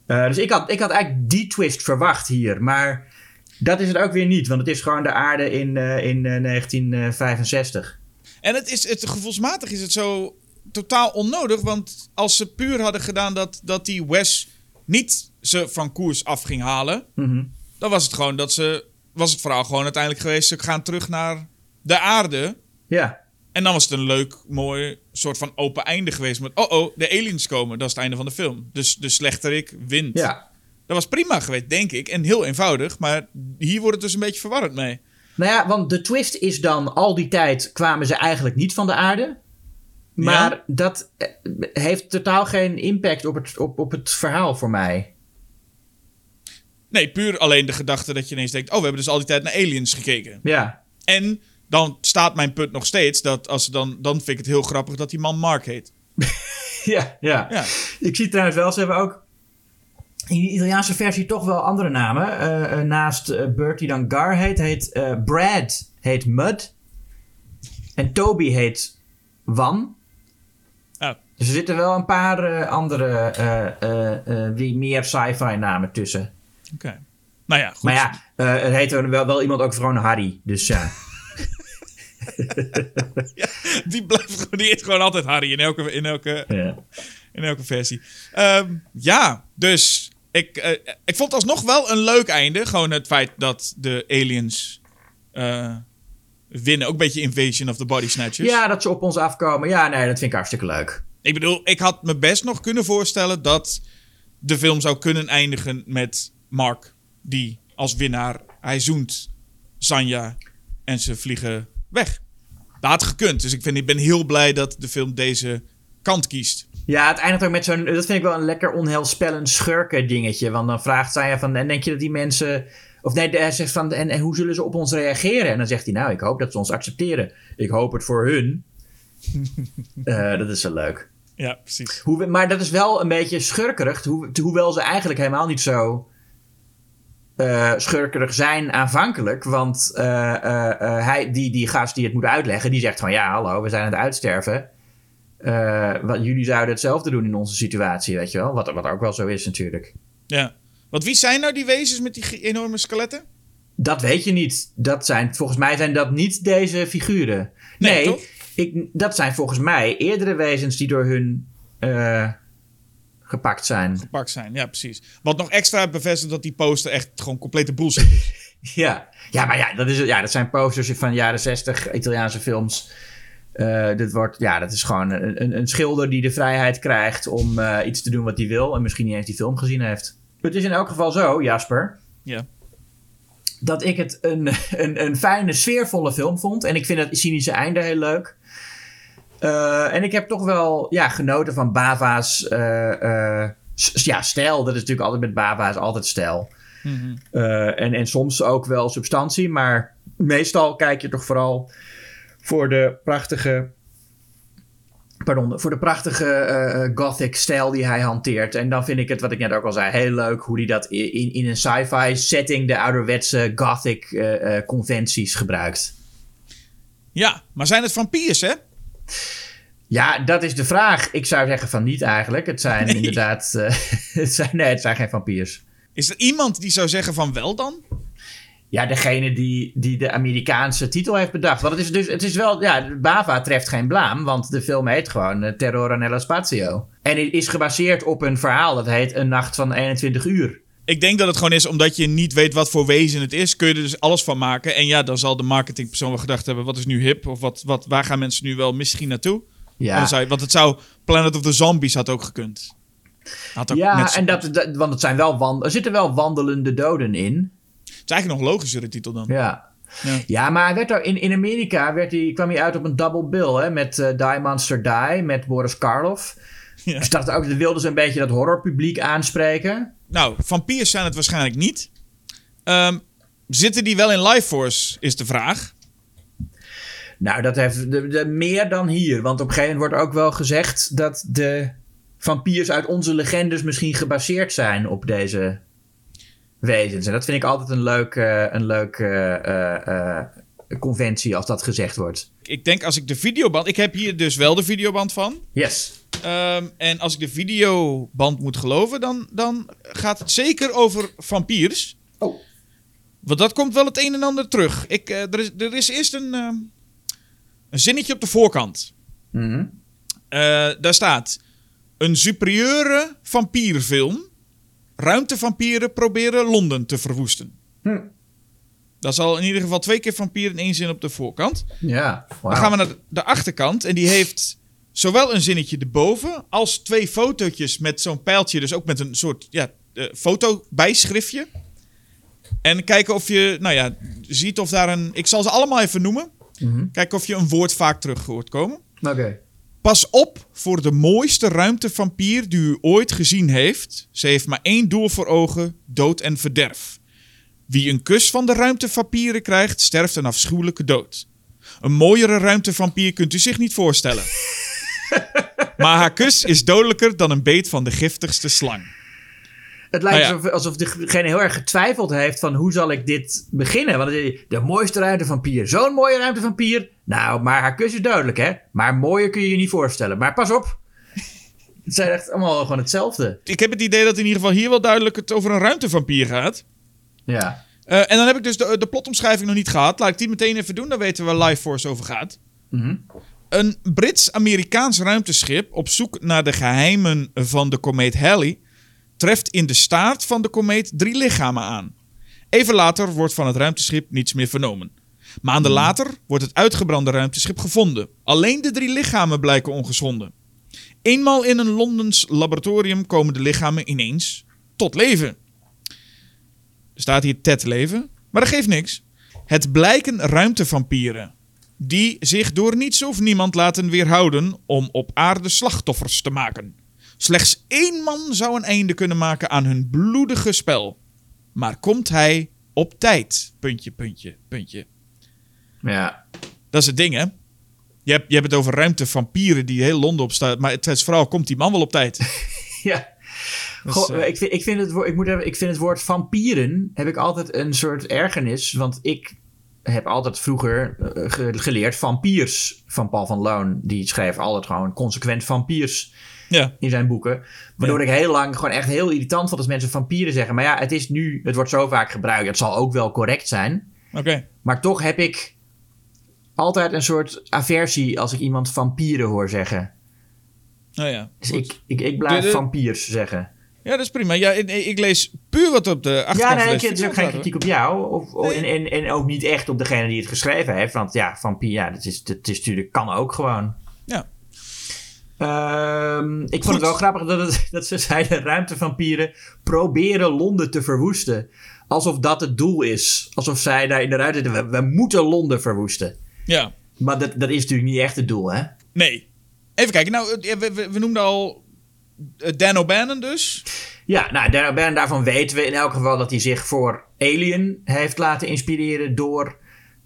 Uh, dus ik had, ik had eigenlijk die twist verwacht hier, maar dat is het ook weer niet, want het is gewoon de aarde in, uh, in uh, 1965. En het is, het, gevoelsmatig is het zo totaal onnodig, want als ze puur hadden gedaan dat, dat die Wes niet ze van koers af ging halen, mm -hmm. Dan was het gewoon dat ze, was het verhaal gewoon uiteindelijk geweest, ze gaan terug naar de aarde. Ja. En dan was het een leuk, mooi soort van open einde geweest met, oh oh, de aliens komen, dat is het einde van de film. Dus de slechterik wint. Ja. Dat was prima geweest, denk ik. En heel eenvoudig. Maar hier wordt het dus een beetje verwarrend mee. Nou ja, want de twist is dan... al die tijd kwamen ze eigenlijk niet van de aarde. Maar ja? dat heeft totaal geen impact op het, op, op het verhaal voor mij. Nee, puur alleen de gedachte dat je ineens denkt... oh, we hebben dus al die tijd naar aliens gekeken. Ja. En dan staat mijn punt nog steeds... dat als dan, dan vind ik het heel grappig dat die man Mark heet. [laughs] ja, ja, ja. Ik zie trouwens wel, ze hebben ook in de Italiaanse versie toch wel andere namen. Uh, uh, naast uh, Bert die dan Gar heet, heet Brad heet Mud. En Toby heet Wan. Oh. Dus er zitten wel een paar andere, meer sci-fi namen tussen. Oké. Okay. Nou ja, goed. Maar ja, er heet er wel, wel iemand ook gewoon Harry. Dus ja. [laughs] ja die blijft gewoon, die heet gewoon altijd Harry in elke, in elke, ja. in elke versie. Um, ja, dus ik, uh, ik vond alsnog wel een leuk einde. Gewoon het feit dat de aliens uh, winnen. Ook een beetje Invasion of the Body Snatchers. Ja, dat ze op ons afkomen. Ja, nee, dat vind ik hartstikke leuk. Ik bedoel, ik had me best nog kunnen voorstellen dat de film zou kunnen eindigen met Mark, die als winnaar, hij zoent Sanja en ze vliegen weg. Dat had gekund. Dus ik, vind, ik ben heel blij dat de film deze kant kiest. Ja, het eindigt ook met zo'n. Dat vind ik wel een lekker onheilspellend schurken dingetje. Want dan vraagt zij van. En denk je dat die mensen. Of nee, hij zegt van. En, en hoe zullen ze op ons reageren? En dan zegt hij. Nou, ik hoop dat ze ons accepteren. Ik hoop het voor hun. uh, [laughs] dat is zo leuk. Ja, precies. Hoe, maar dat is wel een beetje schurkerig. Hoe, hoewel ze eigenlijk helemaal niet zo. Uh, schurkerig zijn aanvankelijk. Want uh, hij, die, die gast die het moet uitleggen, die zegt van ja, hallo, we zijn aan het uitsterven. Wat, jullie zouden hetzelfde doen in onze situatie, weet je wel. Wat, wat ook wel zo is natuurlijk. Ja. Want wie zijn nou die wezens met die enorme skeletten? Dat weet je niet. Dat zijn, volgens mij zijn dat niet deze figuren. Nee, nee ik, dat zijn volgens mij eerdere wezens die door hun gepakt zijn. Gepakt zijn, ja precies. Wat nog extra bevestigt dat die poster echt gewoon complete bullshit is. [laughs] ja. ja, maar ja dat, is, ja, dat zijn posters van jaren 60 Italiaanse films... Uh, dit wordt, ja, dat is gewoon een, een, een, schilder die de vrijheid krijgt om uh, iets te doen wat hij wil en misschien niet eens die film gezien heeft. Het is in elk geval zo, Jasper. Ja. Dat ik het een, [laughs] een, een fijne, sfeervolle film vond. En ik vind het cynische einde heel leuk. Uh, en ik heb toch wel ja, genoten van Bava's ja, stijl. Dat is natuurlijk altijd met Bava's altijd stijl. Mm -hmm. en, en soms ook wel substantie. Maar meestal kijk je toch vooral voor de prachtige pardon, voor de prachtige uh, gothic stijl die hij hanteert. En dan vind ik het, wat ik net ook al zei, heel leuk hoe hij dat in, in een sci-fi setting de ouderwetse gothic uh, conventies gebruikt. Ja, maar zijn het vampiers, hè? Ja, dat is de vraag. Ik zou zeggen van niet eigenlijk. Het zijn inderdaad. [laughs] het zijn, nee, het zijn geen vampiers. Is er iemand die zou zeggen van wel dan? Ja, degene die, die de Amerikaanse titel heeft bedacht. Want het is dus, het is wel, ja, Bava treft geen blaam, want de film heet gewoon uh, Terror nello Spazio. En het is gebaseerd op een verhaal dat heet Een Nacht van 21 Uur. Ik denk dat het gewoon is omdat je niet weet wat voor wezen het is, kun je er dus alles van maken. En ja, dan zal de marketingpersoon wel gedacht hebben, wat is nu hip? Of wat, wat, waar gaan mensen nu wel misschien naartoe? Ja. Zou, want het zou, Planet of the Zombies had ook gekund. Had ook ja, en dat, dat, want het zijn wel wand, er zitten wel wandelende doden in is eigenlijk nog logischere titel dan. Ja. Ja. ja, maar hij werd er, in, in Amerika werd hij, kwam hij uit op een double bill hè, met uh, Die Monster Die, met Boris Karloff. Ja. Dus dacht ook, wilden ze een beetje dat horrorpubliek aanspreken. Nou, vampiers zijn het waarschijnlijk niet. Um, zitten die wel in Life Force, is de vraag. Nou, dat heeft de, de, meer dan hier. Want op een gegeven moment wordt ook wel gezegd dat de vampiers uit onze legendes misschien gebaseerd zijn op deze wezens. En dat vind ik altijd een leuke, een leuke uh, uh, conventie als dat gezegd wordt. Ik denk als ik de videoband... Ik heb hier dus wel de videoband van. Yes. Um, en als ik de videoband moet geloven, dan, dan gaat het zeker over vampiers. Oh. Want dat komt wel het een en ander terug. Ik, uh, er, is, er is eerst een, uh, een zinnetje op de voorkant. Mm -hmm. daar staat... Een superieure vampierfilm ruimtevampieren proberen Londen te verwoesten. Hm. Dat is al in ieder geval twee keer vampier in één zin op de voorkant. Ja, Dan gaan we naar de achterkant. En die heeft zowel een zinnetje erboven... als twee fotootjes met zo'n pijltje. Dus ook met een soort ja, uh, fotobijschriftje. En kijken of je, nou ja, ziet of daar een... Ik zal ze allemaal even noemen. Mm Kijken of je een woord vaak terug hoort komen. Oké. Pas op voor de mooiste ruimtevampier die u ooit gezien heeft. Ze heeft maar één doel voor ogen: dood en verderf. Wie een kus van de ruimtevampieren krijgt, sterft een afschuwelijke dood. Een mooiere ruimtevampier kunt u zich niet voorstellen. [laughs] maar haar kus is dodelijker dan een beet van de giftigste slang. Het lijkt nou alsof, degene heel erg getwijfeld heeft van hoe zal ik dit beginnen. Want de mooiste ruimtevampier, zo'n mooie ruimtevampier. Nou, maar haar kus is duidelijk hè. Maar mooier kun je je niet voorstellen. Maar pas op. Het zijn echt allemaal gewoon hetzelfde. Ik heb het idee dat in ieder geval hier wel duidelijk het over een ruimtevampier gaat. Ja. Uh, en dan heb ik dus de, de plotomschrijving nog niet gehad. Laat ik die meteen even doen, dan weten we waar Life Force over gaat. Mm Een Brits-Amerikaans ruimteschip op zoek naar de geheimen van de komeet Halley treft in de staart van de komeet drie lichamen aan. Even later wordt van het ruimteschip niets meer vernomen. Maanden hmm. later wordt het uitgebrande ruimteschip gevonden. Alleen de drie lichamen blijken ongeschonden. Eenmaal in een Londens laboratorium komen de lichamen ineens tot leven. Er staat hier Ted leven, maar dat geeft niks. Het blijken ruimtevampieren. Die zich door niets of niemand laten weerhouden om op aarde slachtoffers te maken. Slechts één man zou een einde kunnen maken aan hun bloedige spel. Maar komt hij op tijd? Puntje, puntje, puntje. Ja. Dat is het ding, hè? Je hebt, je hebt het over ruimtevampieren die heel Londen opstaan. Maar het is vooral, komt die man wel op tijd? [laughs] ja. Dus, Goh, uh, ik, vind, ik, vind het, ik, moet ik vind het woord vampieren heb ik altijd een soort ergernis. Want ik heb altijd vroeger uh, geleerd vampiers van Paul van Loon. Die schreef altijd gewoon consequent vampiers ja. in zijn boeken. Waardoor ik heel lang gewoon echt heel irritant vond als mensen vampieren zeggen. Maar ja, het is nu, het wordt zo vaak gebruikt. Het zal ook wel correct zijn. Oké. Maar toch heb ik altijd een soort aversie als ik iemand vampieren hoor zeggen. Nou ja. Dus ik, ik, ik blijf vampiers zeggen. Ja, dat is prima. Ja, ik, ik, lees puur wat op de achterkant. Ja, nee, het is ook geen kritiek op jou. Of, of en, en, en, ook niet echt op degene die het geschreven heeft. Want ja, vampier, ja, dat is, dat is natuurlijk, kan ook gewoon. Um, ik vond het wel grappig dat, het, [laughs] dat ze zeiden: ruimtevampieren proberen Londen te verwoesten. Alsof dat het doel is. Alsof zij daar in de ruimte we, we moeten Londen verwoesten. Ja. Maar dat, dat is natuurlijk niet echt het doel, hè? Nee. Even kijken. Nou, we, we, we noemden al eh, Dan O'Bannon dus. Ja, nou, Dan O'Bannon, daarvan weten we in elk geval dat hij zich voor Alien heeft laten inspireren door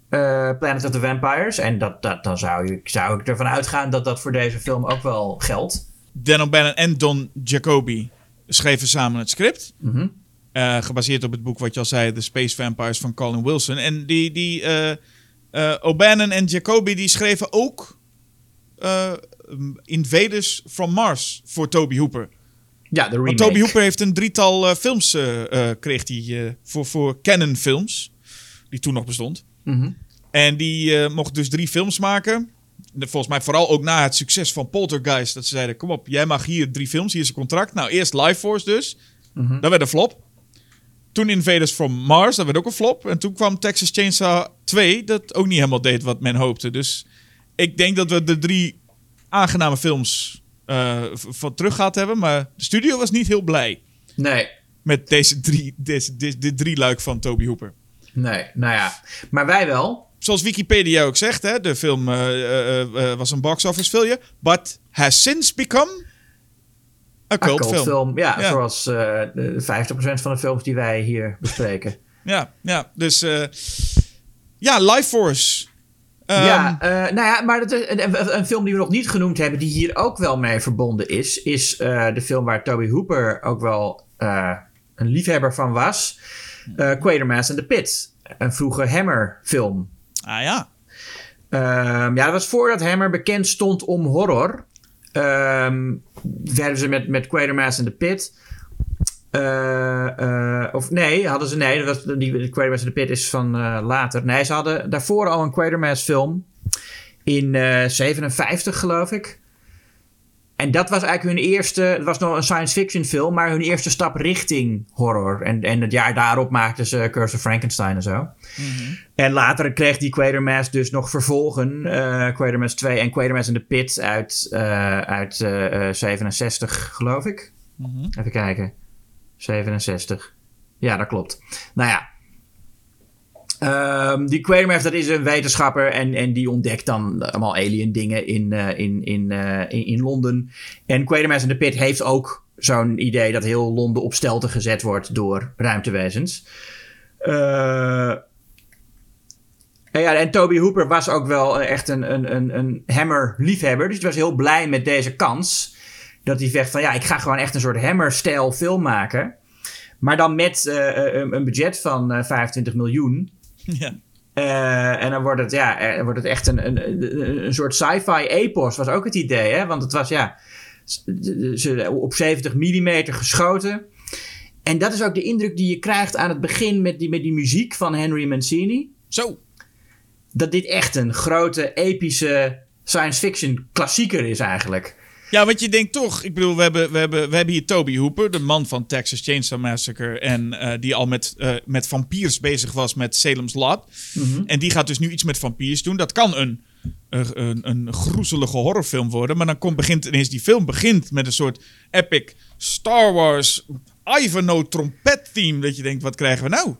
Planet of the Vampires. En dat, dat, dan zou, je, zou ik ervan uitgaan dat dat voor deze film ook wel geldt. Dan O'Bannon en Don Jacoby schreven samen het script. Mhm. Eh, gebaseerd op het boek wat je al zei, The Space Vampires van Colin Wilson. En die, die eh, eh, O'Bannon en Jacoby die schreven ook eh, Invaders from Mars voor Toby Hooper. Ja, de remake. Want Toby Hooper heeft een drietal eh, films eh, eh, kreeg hij, eh, voor, voor Canon Films, die toen nog bestond. Mhm. En die eh, mocht dus drie films maken. Volgens mij vooral ook na het succes van Poltergeist. Dat ze zeiden, kom op, jij mag hier drie films, hier is een contract. Nou, eerst Life Force dus. Mhm. Dat werd een flop. Toen Invaders from Mars, dat werd ook een flop. En toen kwam Texas Chainsaw 2, dat ook niet helemaal deed wat men hoopte. Dus ik denk dat we de drie aangename films v- van terug gehad hebben. Maar de studio was niet heel blij Nee, met deze drie, deze, drie luik van Toby Hooper. Nee, nou ja. Maar wij wel. Zoals Wikipedia ook zegt, hè, de film eh, eh, eh, was een box office failure, but has since become a Een cult film. cultfilm. Ja, Ja. zoals de 50% van de films die wij hier bespreken. [laughs] Ja, ja, dus ja, Life Force. Ehm, ja, nou ja, maar dat, is- een, een film die we nog niet genoemd hebben, die hier ook wel mee verbonden is, is de film waar Toby Hooper ook wel een liefhebber van was. Eh Quatermass and the Pit. Een vroege Hammer-film. Ah ja. Ehm, ja, dat was voordat Hammer bekend stond om horror. Ehm werden ze met, met Quatermass and the Pit. Eh, eh, of nee, hadden ze. Nee, dat was, die, de Quatermass and the Pit is van later. Nee, ze hadden daarvoor al een Quatermass film. In eh 57, geloof ik. En dat was eigenlijk hun eerste. Het was nog een science fiction film, maar hun eerste stap richting horror. En, en het jaar daarop maakten ze Curse of Frankenstein en zo. En later kreeg die Quatermass dus nog vervolgen. eh Quatermass 2 en Quatermass in the Pit uit, eh, uit eh, eh, 67, geloof ik. Even kijken. 67. Ja, dat klopt. Nou ja. Ehm, die Quatermass, dat is een wetenschapper en, en die ontdekt dan allemaal alien dingen in, eh, in, in, eh, in, in Londen. En Quatermass in the Pit heeft ook zo'n idee dat heel Londen op stelte gezet wordt door ruimtewezens. Eh en ja, en Toby Hooper was ook wel echt een, een, een, een Hammer-liefhebber. Dus hij was heel blij met deze kans. Dat hij zegt van ja, ik ga gewoon echt een soort Hammer-stijl film maken. Maar dan met een, budget van eh, 25 miljoen. Ja. Eh, en dan wordt het, ja, eh, wordt het echt een, een, een, soort sci-fi epos, was ook het idee. Hè? Want het was ja, ze- op 70 mm geschoten. En dat is ook de indruk die je krijgt aan het begin met die, met die muziek van Henry Mancini Zo. dat dit echt een grote, epische science fiction klassieker is eigenlijk. Ja, want je denkt toch, ik bedoel, we hebben, we hebben, we hebben hier Toby Hooper, de man van Texas Chainsaw Massacre. En eh, die al met, eh, met vampiers bezig was met Salem's Lot. En die gaat dus nu iets met vampiers doen. Dat kan een, een, een, een groezelige horrorfilm worden. Maar dan komt, begint ineens die film begint met een soort epic Star Wars Ivanhoe trompet theme. Dat je denkt, wat krijgen we nou?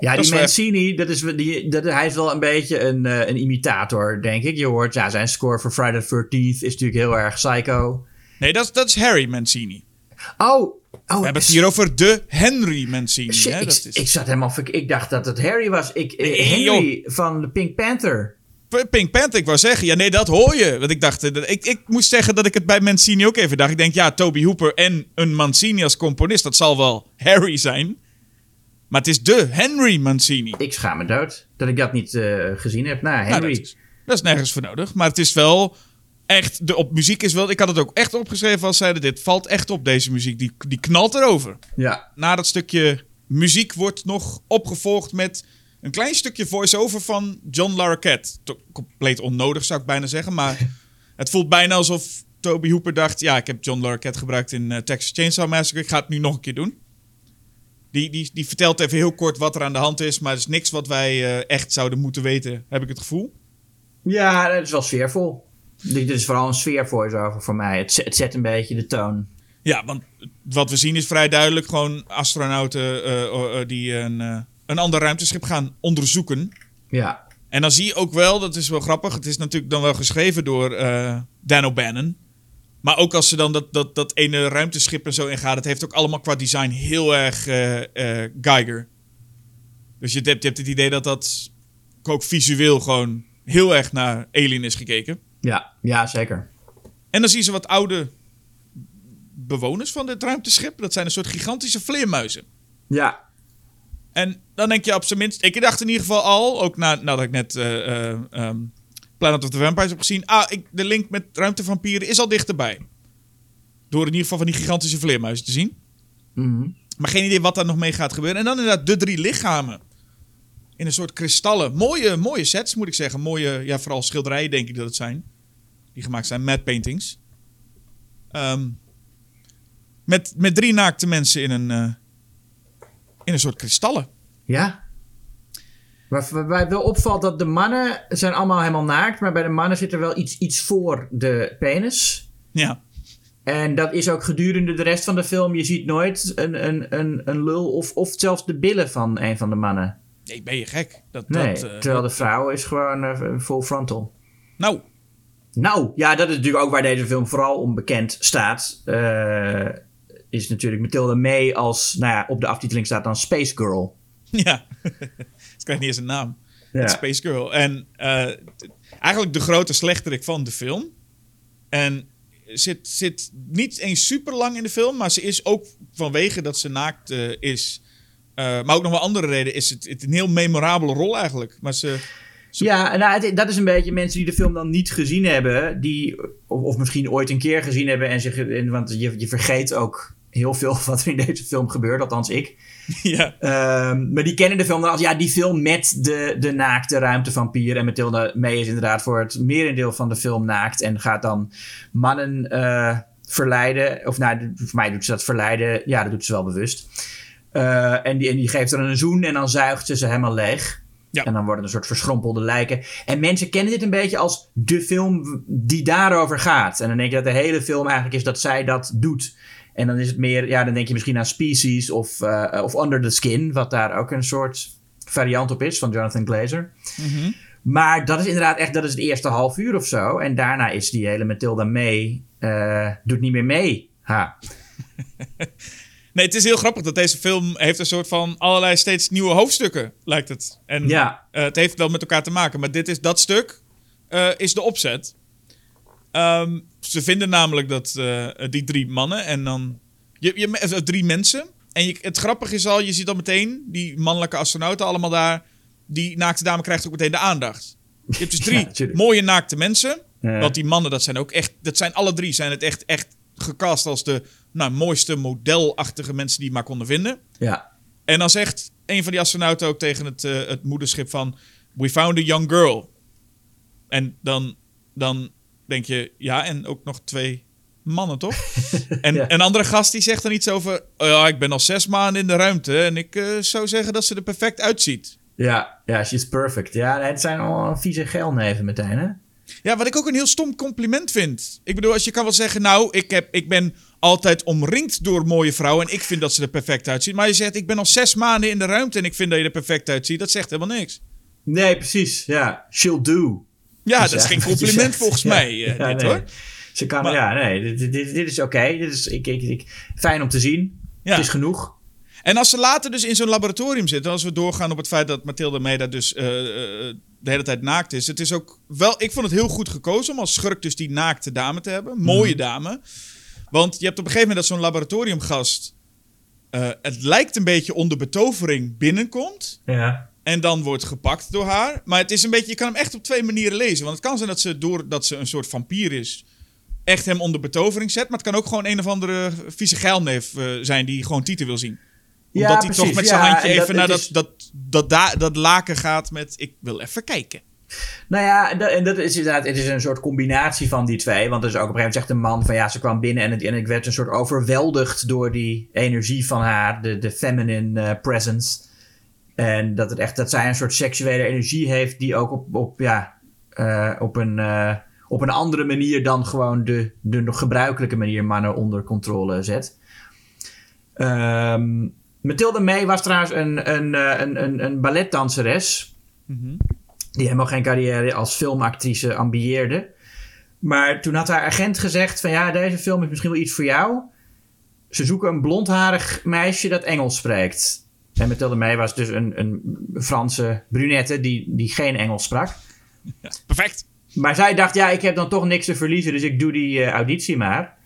Ja, Dat die Mancini, dat is, die, dat, hij is wel een beetje een, eh, een imitator, denk ik. Je hoort, ja, zijn score voor Friday the 13th is natuurlijk heel erg psycho. Nee, dat, is- dat is Harry Mancini. Oh, oh We hebben het hier over de Henry Mancini. Shit, hè? ik, Dat is... ik zat helemaal Ik dacht dat het Harry was. Ik, eh, Nee, Henry van de Pink Panther. Pink Panther, ik wou zeggen. Ja, nee, dat hoor je. Want ik dacht, eh, dat- ik, ik moest zeggen dat ik het bij Mancini ook even dacht. Ik denk, ja, Toby Hooper en een Mancini als componist, dat zal wel Harry zijn. Maar het is de Henry Mancini. Ik schaam me dood dat ik dat niet eh, gezien heb. Nou, Nou, Henry. dat, is, dat is nergens voor nodig. Maar het is wel echt, de op muziek is wel, ik had het ook echt opgeschreven als zeiden, dit valt echt op deze muziek. Die, die knalt erover. Ja. Na dat stukje muziek wordt nog opgevolgd met een klein stukje voice-over van John Larroquette. Compleet onnodig zou ik bijna zeggen, maar [laughs] het voelt bijna alsof Toby Hooper dacht... ja, ik heb John Larroquette gebruikt in eh, Texas Chainsaw Massacre, ik ga het nu nog een keer doen. Die, die, die vertelt even heel kort wat er aan de hand is, maar het is niks wat wij eh, echt zouden moeten weten, heb ik het gevoel. Ja, dat is wel sfeervol. Dit is vooral een sfeer voor mij. Het, zet- het zet een beetje de toon. Ja, want wat we zien is vrij duidelijk gewoon astronauten eh, eh, die een, een ander ruimteschip gaan onderzoeken. Ja. En dan zie je ook wel, dat is wel grappig, het is natuurlijk dan wel geschreven door Dan O'Bannon. Maar ook als ze dan dat, dat, dat ene ruimteschip en zo ingaan, het heeft ook allemaal qua design heel erg eh, eh, Geiger. Dus je hebt, je hebt het idee dat dat ook visueel gewoon heel erg naar Alien is gekeken. Ja, ja zeker. En dan zien ze wat oude bewoners van dit ruimteschip. Dat zijn een soort gigantische vleermuizen. Ja. En dan denk je op zijn minst... Ik dacht in ieder geval al, ook na, nadat ik net uh, um, Planet of the Vampires heb gezien... Ah, ik, de link met ruimtevampieren is al dichterbij. Door in ieder geval van die gigantische vleermuizen te zien. Mm Maar geen idee wat daar nog mee gaat gebeuren. En dan inderdaad de drie lichamen. In een soort kristallen. Mooie, mooie sets, moet ik zeggen. Mooie, ja, vooral schilderijen denk ik dat het zijn. Die gemaakt zijn, matte paintings. Um, met, met drie naakte mensen in een, uh, in een soort kristallen. Ja. Waarbij wel opvalt dat de mannen zijn allemaal helemaal naakt. Maar bij de mannen zit er wel iets, iets voor de penis. Ja. En dat is ook gedurende de rest van de film. Je ziet nooit een, een, een, een lul of, of zelfs de billen van een van de mannen. Nee, ben je gek? Dat, nee, dat, uh, terwijl de vrouw is gewoon uh, full frontal. Nou. Nou, ja, dat is natuurlijk ook waar deze film vooral onbekend staat. Uh, is natuurlijk Matilda May als, nou ja, op de aftiteling staat dan Space Girl. Ja, [laughs] het krijgt niet eens een naam. Ja. Space Girl. En eigenlijk de grote slechterik van de film. En zit, zit niet eens super lang in de film, maar ze is ook vanwege dat ze naakt uh, is. Uh, maar ook nog wel andere reden is het, het, een heel memorabele rol eigenlijk. Maar ze, ze... Ja, nou, het, dat is een beetje mensen die de film dan niet gezien hebben, die, of, of misschien ooit een keer gezien hebben en zich, en, want je, je vergeet ook heel veel [laughs] wat er in deze film gebeurt, althans ik. [laughs] Ja. Um, maar die kennen de film dan als ja, die film met de, de naakte ruimtevampier. En Mathilda May is inderdaad voor het merendeel van de film naakt. En gaat dan mannen uh, verleiden. Of nou, voor mij doet ze dat verleiden. Ja, dat doet ze wel bewust. Uh, en, die, en die geeft er een zoen en dan zuigt ze ze helemaal leeg. Ja. En dan worden een soort verschrompelde lijken. En mensen kennen dit een beetje als de film die daarover gaat. En dan denk je dat de hele film eigenlijk is dat zij dat doet. En dan is het meer, ja, dan denk je misschien aan Species of, uh, of Under the Skin, wat daar ook een soort variant op is van Jonathan Glazer. Mm -hmm. Maar dat is inderdaad echt, dat is het eerste half uur of zo. En daarna is die hele Matilda May, uh, doet niet meer mee. Ha. [laughs] nee, het is heel grappig dat deze film heeft een soort van allerlei steeds nieuwe hoofdstukken, lijkt het. En ja. uh, het heeft wel met elkaar te maken, maar dit is dat stuk uh, is de opzet. Um, ze vinden namelijk dat uh, die drie mannen en dan. Je, je, uh, drie mensen. En je, het grappige is al, je ziet al meteen die mannelijke astronauten allemaal daar. Die naakte dame krijgt ook meteen de aandacht. Je hebt dus [laughs] drie ja, mooie naakte mensen. Ja. Want die mannen, dat zijn ook echt. Dat zijn alle drie zijn het echt, echt gecast als de nou, mooiste modelachtige mensen die je maar konden vinden. Ja. En dan zegt een van die astronauten ook tegen het, uh, het moederschip van... We found a young girl. En dan, dan denk je, ja, en ook nog twee mannen, toch? [laughs] en Ja. een andere gast die zegt dan iets over... Oh ja, ik ben al zes maanden in de ruimte en ik eh, zou zeggen dat ze er perfect uitziet. Ja, ja, she's perfect. Ja, het zijn allemaal vieze geilneven meteen, hè? Ja, wat ik ook een heel stom compliment vind. Ik bedoel, als je kan wel zeggen, nou, ik, heb, ik ben altijd omringd door mooie vrouwen en ik vind dat ze er perfect uitziet. Maar je zegt, ik ben al zes maanden in de ruimte en ik vind dat je er perfect uitziet. Dat zegt helemaal niks. Nee, precies. Ja, she'll do. Ja, Dus dat is geen [laughs] je compliment zegt. volgens mij, eh, ja, dit nee. hoor. Ze kan, Maar- ja, nee, dit, dit, dit- is oké. Dit is ik, ik, ik, fijn om te zien. Ja. Het is genoeg. En als ze later dus in zo'n laboratorium zitten, als we doorgaan op het feit dat Mathilde Meda dus eh, eh, de hele tijd naakt is. Het is ook wel, ik vond het heel goed gekozen om als schurk dus die naakte dame te hebben. Mooie dame. Want je hebt op een gegeven moment dat zo'n laboratoriumgast, eh, het lijkt een beetje onder betovering binnenkomt. Ja. En dan wordt gepakt door haar. Maar het is een beetje, je kan hem echt op twee manieren lezen. Want het kan zijn dat ze, doordat ze een soort vampier is, echt hem onder betovering zet. Maar het kan ook gewoon een of andere vieze geilneef eh, zijn die gewoon Tieten wil zien. Ja, Omdat hij toch met zijn Ja, handje en even dat- naar dat, is- dat, dat, da- dat laken gaat met... Ik wil even kijken. Nou ja, en dat, en dat is inderdaad, het is een soort combinatie van die twee. Want er is ook op een gegeven moment zegt een man van ja, ze kwam binnen en, het, en ik werd een soort overweldigd door die energie van haar, de, de feminine eh, presence. En dat, het echt, dat zij een soort seksuele energie heeft die ook op, op, ja, eh, op, een, eh, op een andere manier dan gewoon de, de nog gebruikelijke manier mannen onder controle zet. Ehm Mathilde May was trouwens een, een, eh, een, een, een balletdanseres die helemaal geen carrière als filmactrice ambieerde. Maar toen had haar agent gezegd van ja, deze film is misschien wel iets voor jou. Ze zoeken een blondharig meisje dat Engels spreekt. En Mathilde May was dus een, een Franse brunette die, die geen Engels sprak. Ja, perfect. Maar zij dacht, ja, ik heb dan toch niks te verliezen, dus ik doe die uh, auditie maar.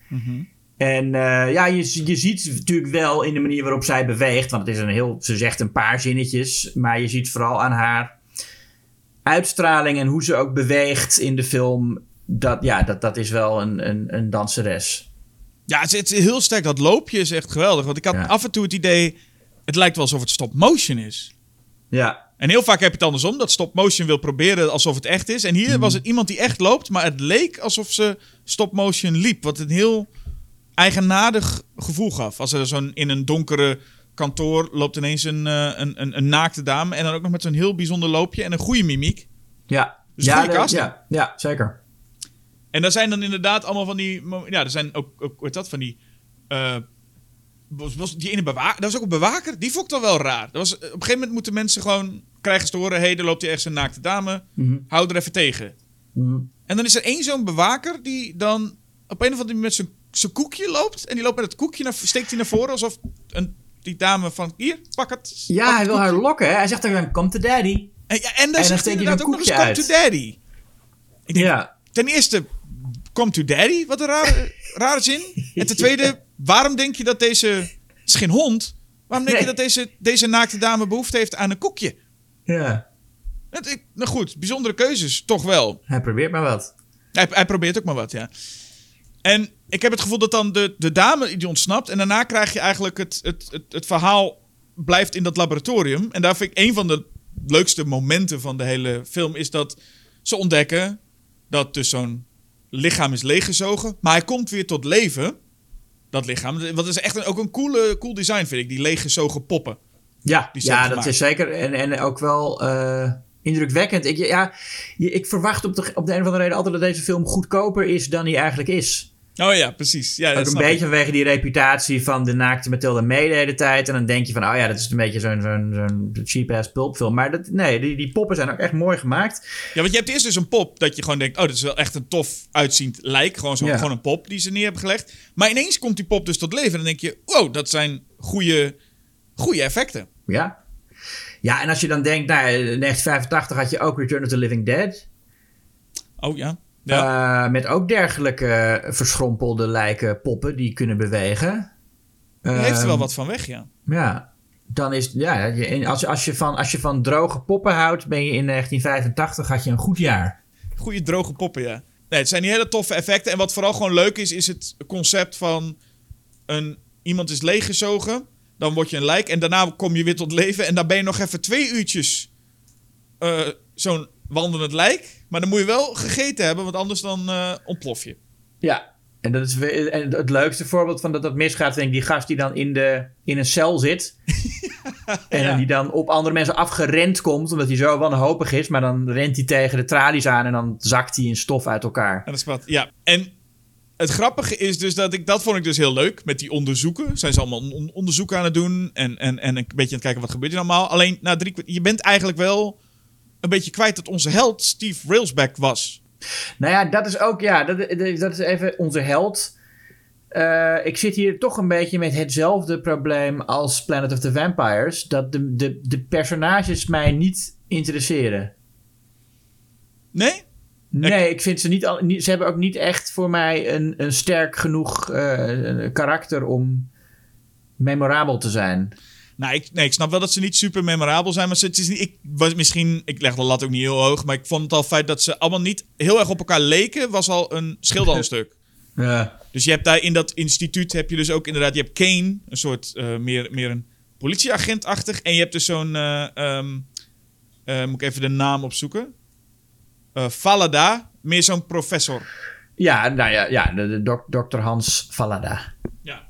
En uh, ja, je, je ziet natuurlijk wel in de manier waarop zij beweegt, want het is een heel, ze zegt een paar zinnetjes, maar je ziet vooral aan haar uitstraling en hoe ze ook beweegt in de film, dat, ja, dat, dat is wel een, een, een danseres. Ja, het is, heel sterk. Dat loopje is echt geweldig. Want ik had af en toe het idee, het lijkt wel alsof het stop motion is. Ja. En heel vaak heb je het andersom, dat stop motion wil proberen alsof het echt is. En hier was het iemand die echt loopt, maar het leek alsof ze stop motion liep. Wat een heel eigenaardig gevoel gaf. Als er zo'n in een donkere kantoor loopt ineens een, uh, een, een, een, naakte dame. En dan ook nog met zo'n heel bijzonder loopje en een goede mimiek. Ja, dus ja, de, ja, ja, zeker. En daar zijn dan inderdaad allemaal van die. Ja, er zijn ook, ook dat, van die. Uh, was, was die ene bewaker, dat was ook een bewaker. Die vond ik dan wel raar. Dat was, op een gegeven moment moeten mensen gewoon krijgen te horen: hé, hey, er loopt hier ergens een naakte dame. Mm -hmm. Hou er even tegen. Mm -hmm. En dan is er één zo'n bewaker die dan op een of andere manier met zijn, zijn koekje loopt. En die loopt met het koekje, naar, steekt hij naar voren alsof een, die dame van hier, pak het. Ja, pak hij wil haar lokken. Hè? Hij zegt dan: Come to daddy. En, ja, en dan En dan zegt hij inderdaad ook nog eens: come to daddy. Ik denk, Ja. Ten eerste, come to daddy, wat een rare, rare zin. En ten tweede, waarom denk je dat deze... Het is geen hond. Waarom denk je dat deze, deze naakte dame behoefte heeft aan een koekje? Ja. Het, ik, nou goed, bijzondere keuzes, toch wel. Hij probeert maar wat. Hij, hij probeert ook maar wat, ja. En ik heb het gevoel dat dan de, de dame die ontsnapt... en daarna krijg je eigenlijk het, het, het, het verhaal blijft in dat laboratorium. En daar vind ik een van de leukste momenten van de hele film... is dat ze ontdekken dat dus zo'n lichaam is leeggezogen... maar hij komt weer tot leven, dat lichaam. Wat is echt een, ook een coole, cool design, vind ik, die leeggezogen poppen. Ja, ja dat gemaakt. is zeker. En, en ook wel eh, indrukwekkend. Ik, ja, ik verwacht op de, op de een of andere reden altijd dat deze film goedkoper is dan hij eigenlijk is. Oh ja, precies. Ja, Ook een ik. beetje vanwege die reputatie van de naakte Mathilda May de hele tijd. En dan denk je van, oh ja, dat is een beetje zo'n zo'n zo'n cheap-ass pulpfilm. Maar dat, nee, die, die poppen zijn ook echt mooi gemaakt. Ja, want je hebt eerst dus een pop dat je gewoon denkt... oh, dat is wel echt een tof uitziend lijk. Gewoon, zo, Ja. gewoon een pop die ze neer hebben gelegd. Maar ineens komt die pop dus tot leven. En dan denk je, wow, dat zijn goede, goede effecten. Ja. Ja, en als je dan denkt, nou, in 1985 had je ook Return of the Living Dead. Oh ja. Ja. Eh, met ook dergelijke verschrompelde lijken poppen die kunnen bewegen. Daar heeft er wel Ehm, wat van weg, ja. Ja, dan is ja, als, als, je van, als je van droge poppen houdt, ben je in 1985 had je een goed jaar. Goede droge poppen, ja. Nee, het zijn die hele toffe effecten. En wat vooral gewoon leuk is, is het concept van... Een, iemand is leeggezogen, dan word je een lijk... en daarna kom je weer tot leven... en dan ben je nog even twee uurtjes eh, zo'n wandelend lijk... maar dan moet je wel gegeten hebben, want anders dan eh, ontplof je. Ja. En, dat is, en het leukste voorbeeld van dat dat misgaat, vind ik die gast die dan in, de, in een cel zit. [laughs] en Ja. die dan op andere mensen afgerend komt, omdat hij zo wanhopig is. Maar dan rent hij tegen de tralies aan en dan zakt hij in stof uit elkaar. En dat is wat, ja. En het grappige is dus dat ik, dat vond ik dus heel leuk met die onderzoeken. Zijn ze allemaal on- on- onderzoeken aan het doen en, en, en een beetje aan het kijken wat gebeurt er allemaal. Alleen na drie je bent eigenlijk wel een beetje kwijt dat onze held Steve Railsback was. Nou ja, dat is ook, ja, dat, dat is even onze held. Eh, ik zit hier toch een beetje met hetzelfde probleem als Planet of the Vampires. Dat de, de, de personages mij niet interesseren. Nee? Nee, ik vind ze niet, al, niet. Ze hebben ook niet echt voor mij een, een sterk genoeg eh, karakter om memorabel te zijn. Nou, ik, nee, ik snap wel dat ze niet super memorabel zijn, maar ze- het is niet, ik was misschien, ik leg de lat ook niet heel hoog, maar ik vond het al feit dat ze allemaal niet heel erg op elkaar leken, was al een al een stuk. Ja. Dus je hebt daar in dat instituut heb je dus ook inderdaad, je hebt Kane, een soort eh, meer, meer een politieagentachtig. En je hebt dus zo'n, eh, ehm, eh, moet ik even de naam opzoeken? Falada, meer zo'n professor. Ja, nou ja, ja de, de dok- dokter Hans Vallada. Ja.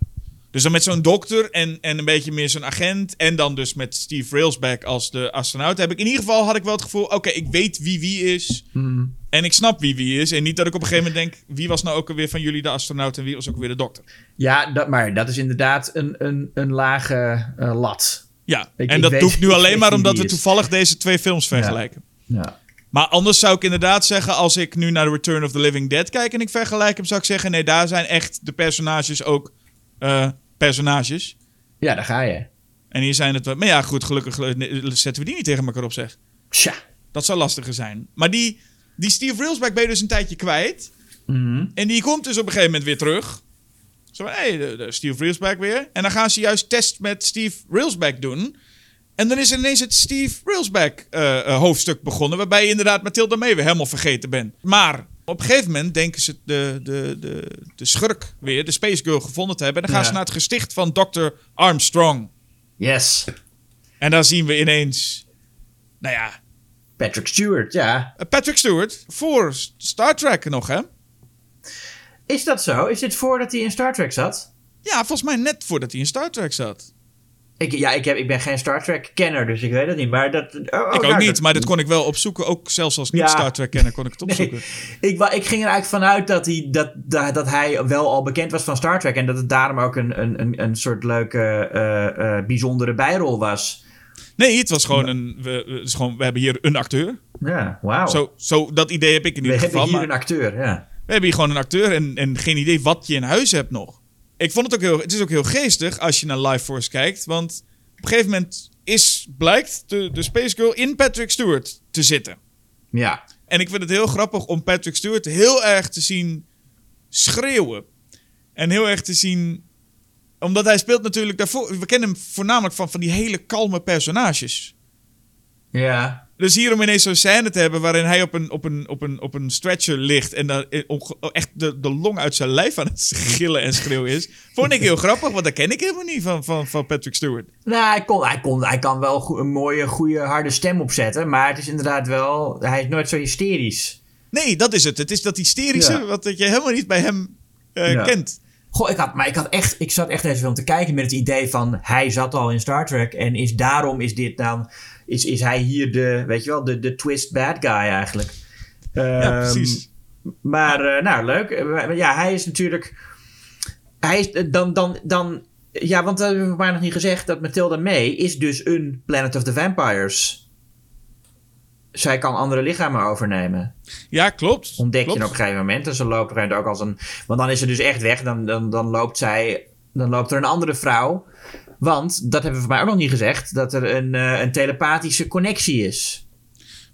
Dus dan met zo'n dokter en, en een beetje meer zo'n agent. En dan dus met Steve Railsback als de astronaut. Heb ik in ieder geval had ik wel het gevoel, oké, ik weet wie wie is. Hmm. En ik snap wie wie is. En niet dat ik op een gegeven moment denk, wie was nou ook alweer van jullie de astronaut en wie was ook weer de dokter. Ja, dat, maar dat is inderdaad een, een, een lage eh, lat. Ja, Ik- en ik dat weet- doe ik nu alleen maar omdat we is. toevallig deze twee films vergelijken. Ja. Maar anders zou ik inderdaad zeggen, als ik nu naar The Return of the Living Dead kijk en ik vergelijk hem, zou ik zeggen, nee, daar zijn echt de personages ook eh, personages. ja, daar ga je. En hier zijn het... wel- Maar ja, goed, gelukkig eh, zetten we die niet tegen elkaar op, zeg. Tja. Dat zou lastiger zijn. Maar die, die Steve Railsback ben je dus een tijdje kwijt. Mhm. En die komt dus op een gegeven moment weer terug. Zo van, hé, hey, Steve Railsback weer. En dan gaan ze juist test met Steve Railsback doen. En dan is er ineens het Steve Railsback eh, eh, hoofdstuk begonnen. Waarbij je inderdaad Mathilda May weer helemaal vergeten bent. Maar op een gegeven moment denken ze de, de, de, de schurk weer, de Space Girl, gevonden te hebben. En dan gaan Ja. ze naar het gesticht van Dr. Armstrong. Yes. En dan zien we ineens, nou ja, Patrick Stewart, ja. Patrick Stewart voor Star Trek nog, hè? Is dat zo? Is dit voordat hij in Star Trek zat? Ja, volgens mij net voordat hij in Star Trek zat. Ik, ja, ik, heb, ik ben geen Star Trek-kenner, dus ik weet het niet. Maar dat... oh, oh, ik ook nou, niet, maar dat kon ik wel opzoeken. Ook zelfs als niet Ja. Star Trek kenner kon ik het [laughs] opzoeken. Nee, ik, ik ging er eigenlijk vanuit dat hij, dat, dat, dat hij wel al bekend was van Star Trek. En dat het daarom ook een, een, een, een soort leuke, eh, eh, bijzondere bijrol was. Nee, het was gewoon een. We, we- het is gewoon, we hebben hier een acteur. Ja, wauw. Zo, zo, dat idee heb ik in We ieder hebben geval. hier Maar een acteur, ja. we hebben hier gewoon een acteur en, en geen idee wat je in huis hebt nog. Ik vond het ook heel. Het is ook heel geestig als je naar Life Force kijkt. Want op een gegeven moment is, blijkt de, de Space Girl in Patrick Stewart te zitten. Ja. En ik vind het heel grappig om Patrick Stewart heel erg te zien schreeuwen. En heel erg te zien. Omdat hij speelt natuurlijk daarvoor. We kennen hem voornamelijk van, van die hele kalme personages. Ja. Dus hier om ineens zo'n scène te hebben waarin hij op een, op een, op een, op een stretcher ligt. en daar eh, onge- echt de, de long uit zijn lijf aan het [laughs] gillen en schreeuwen is. Vond ik heel grappig, want dat ken ik helemaal niet van, van, van Patrick Stewart. Nou, hij, kon, hij, kon, hij kan wel go- een mooie, goede, harde stem opzetten. Maar het is inderdaad wel... Hij is nooit zo hysterisch. Nee, dat is het. Het is dat hysterische Ja. wat dat je helemaal niet bij hem eh, Ja. kent. Goh, ik, had, maar ik, had echt, ik zat echt deze film te kijken met het idee van... Hij zat al in Star Trek en is daarom is dit dan... Is, is hij hier de, weet je wel, de, de twist bad guy eigenlijk. Ja, Ehm, precies. Maar, eh, nou, leuk. Eh, Ja, hij is natuurlijk... Hij is eh, dan... dan, dan ja, want dat hebben we maar nog niet gezegd. Dat Matilda May is dus een Planet of the Vampires. Zij kan andere lichamen overnemen. Ja, klopt. Ontdek klopt. je op een gegeven moment. En ze loopt er ook als een... Want dan is ze dus echt weg. Dan, dan, dan loopt zij... Dan loopt er een andere vrouw. Want, dat hebben we voor mij ook nog niet gezegd... dat er een, eh, een telepathische connectie is.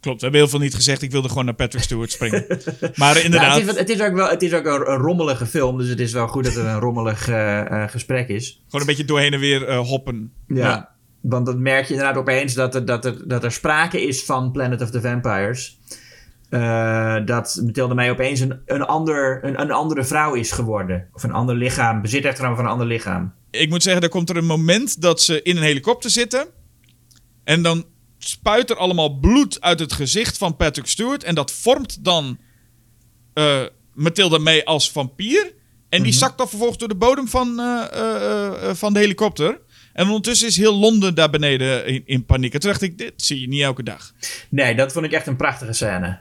Klopt, we hebben heel veel niet gezegd. Ik wilde gewoon naar Patrick Stewart springen. [laughs] maar Ja, inderdaad, het, is, het is ook wel het is ook een, rommelige film. Dus het is wel goed dat er een rommelig eh, eh, gesprek is. gewoon een beetje doorheen en weer hoppen. Ja. Want dan merk je inderdaad opeens dat er, dat er, dat er sprake is van Planet of the Vampires. Dat Mathilde May opeens een, een, ander, een, een andere vrouw is geworden. Of een ander lichaam. Bezit echt van een ander lichaam. Ik moet zeggen, er komt er een moment dat ze in een helikopter zitten. En dan spuit er allemaal bloed uit het gezicht van Patrick Stewart. En dat vormt dan eh Mathilda May als vampier. En die zakt dan vervolgens door de bodem van, eh, eh, van de helikopter. En ondertussen is heel Londen daar beneden in, in paniek. En toen dacht ik, dit zie je niet elke dag. Nee, dat vond ik echt een prachtige scène.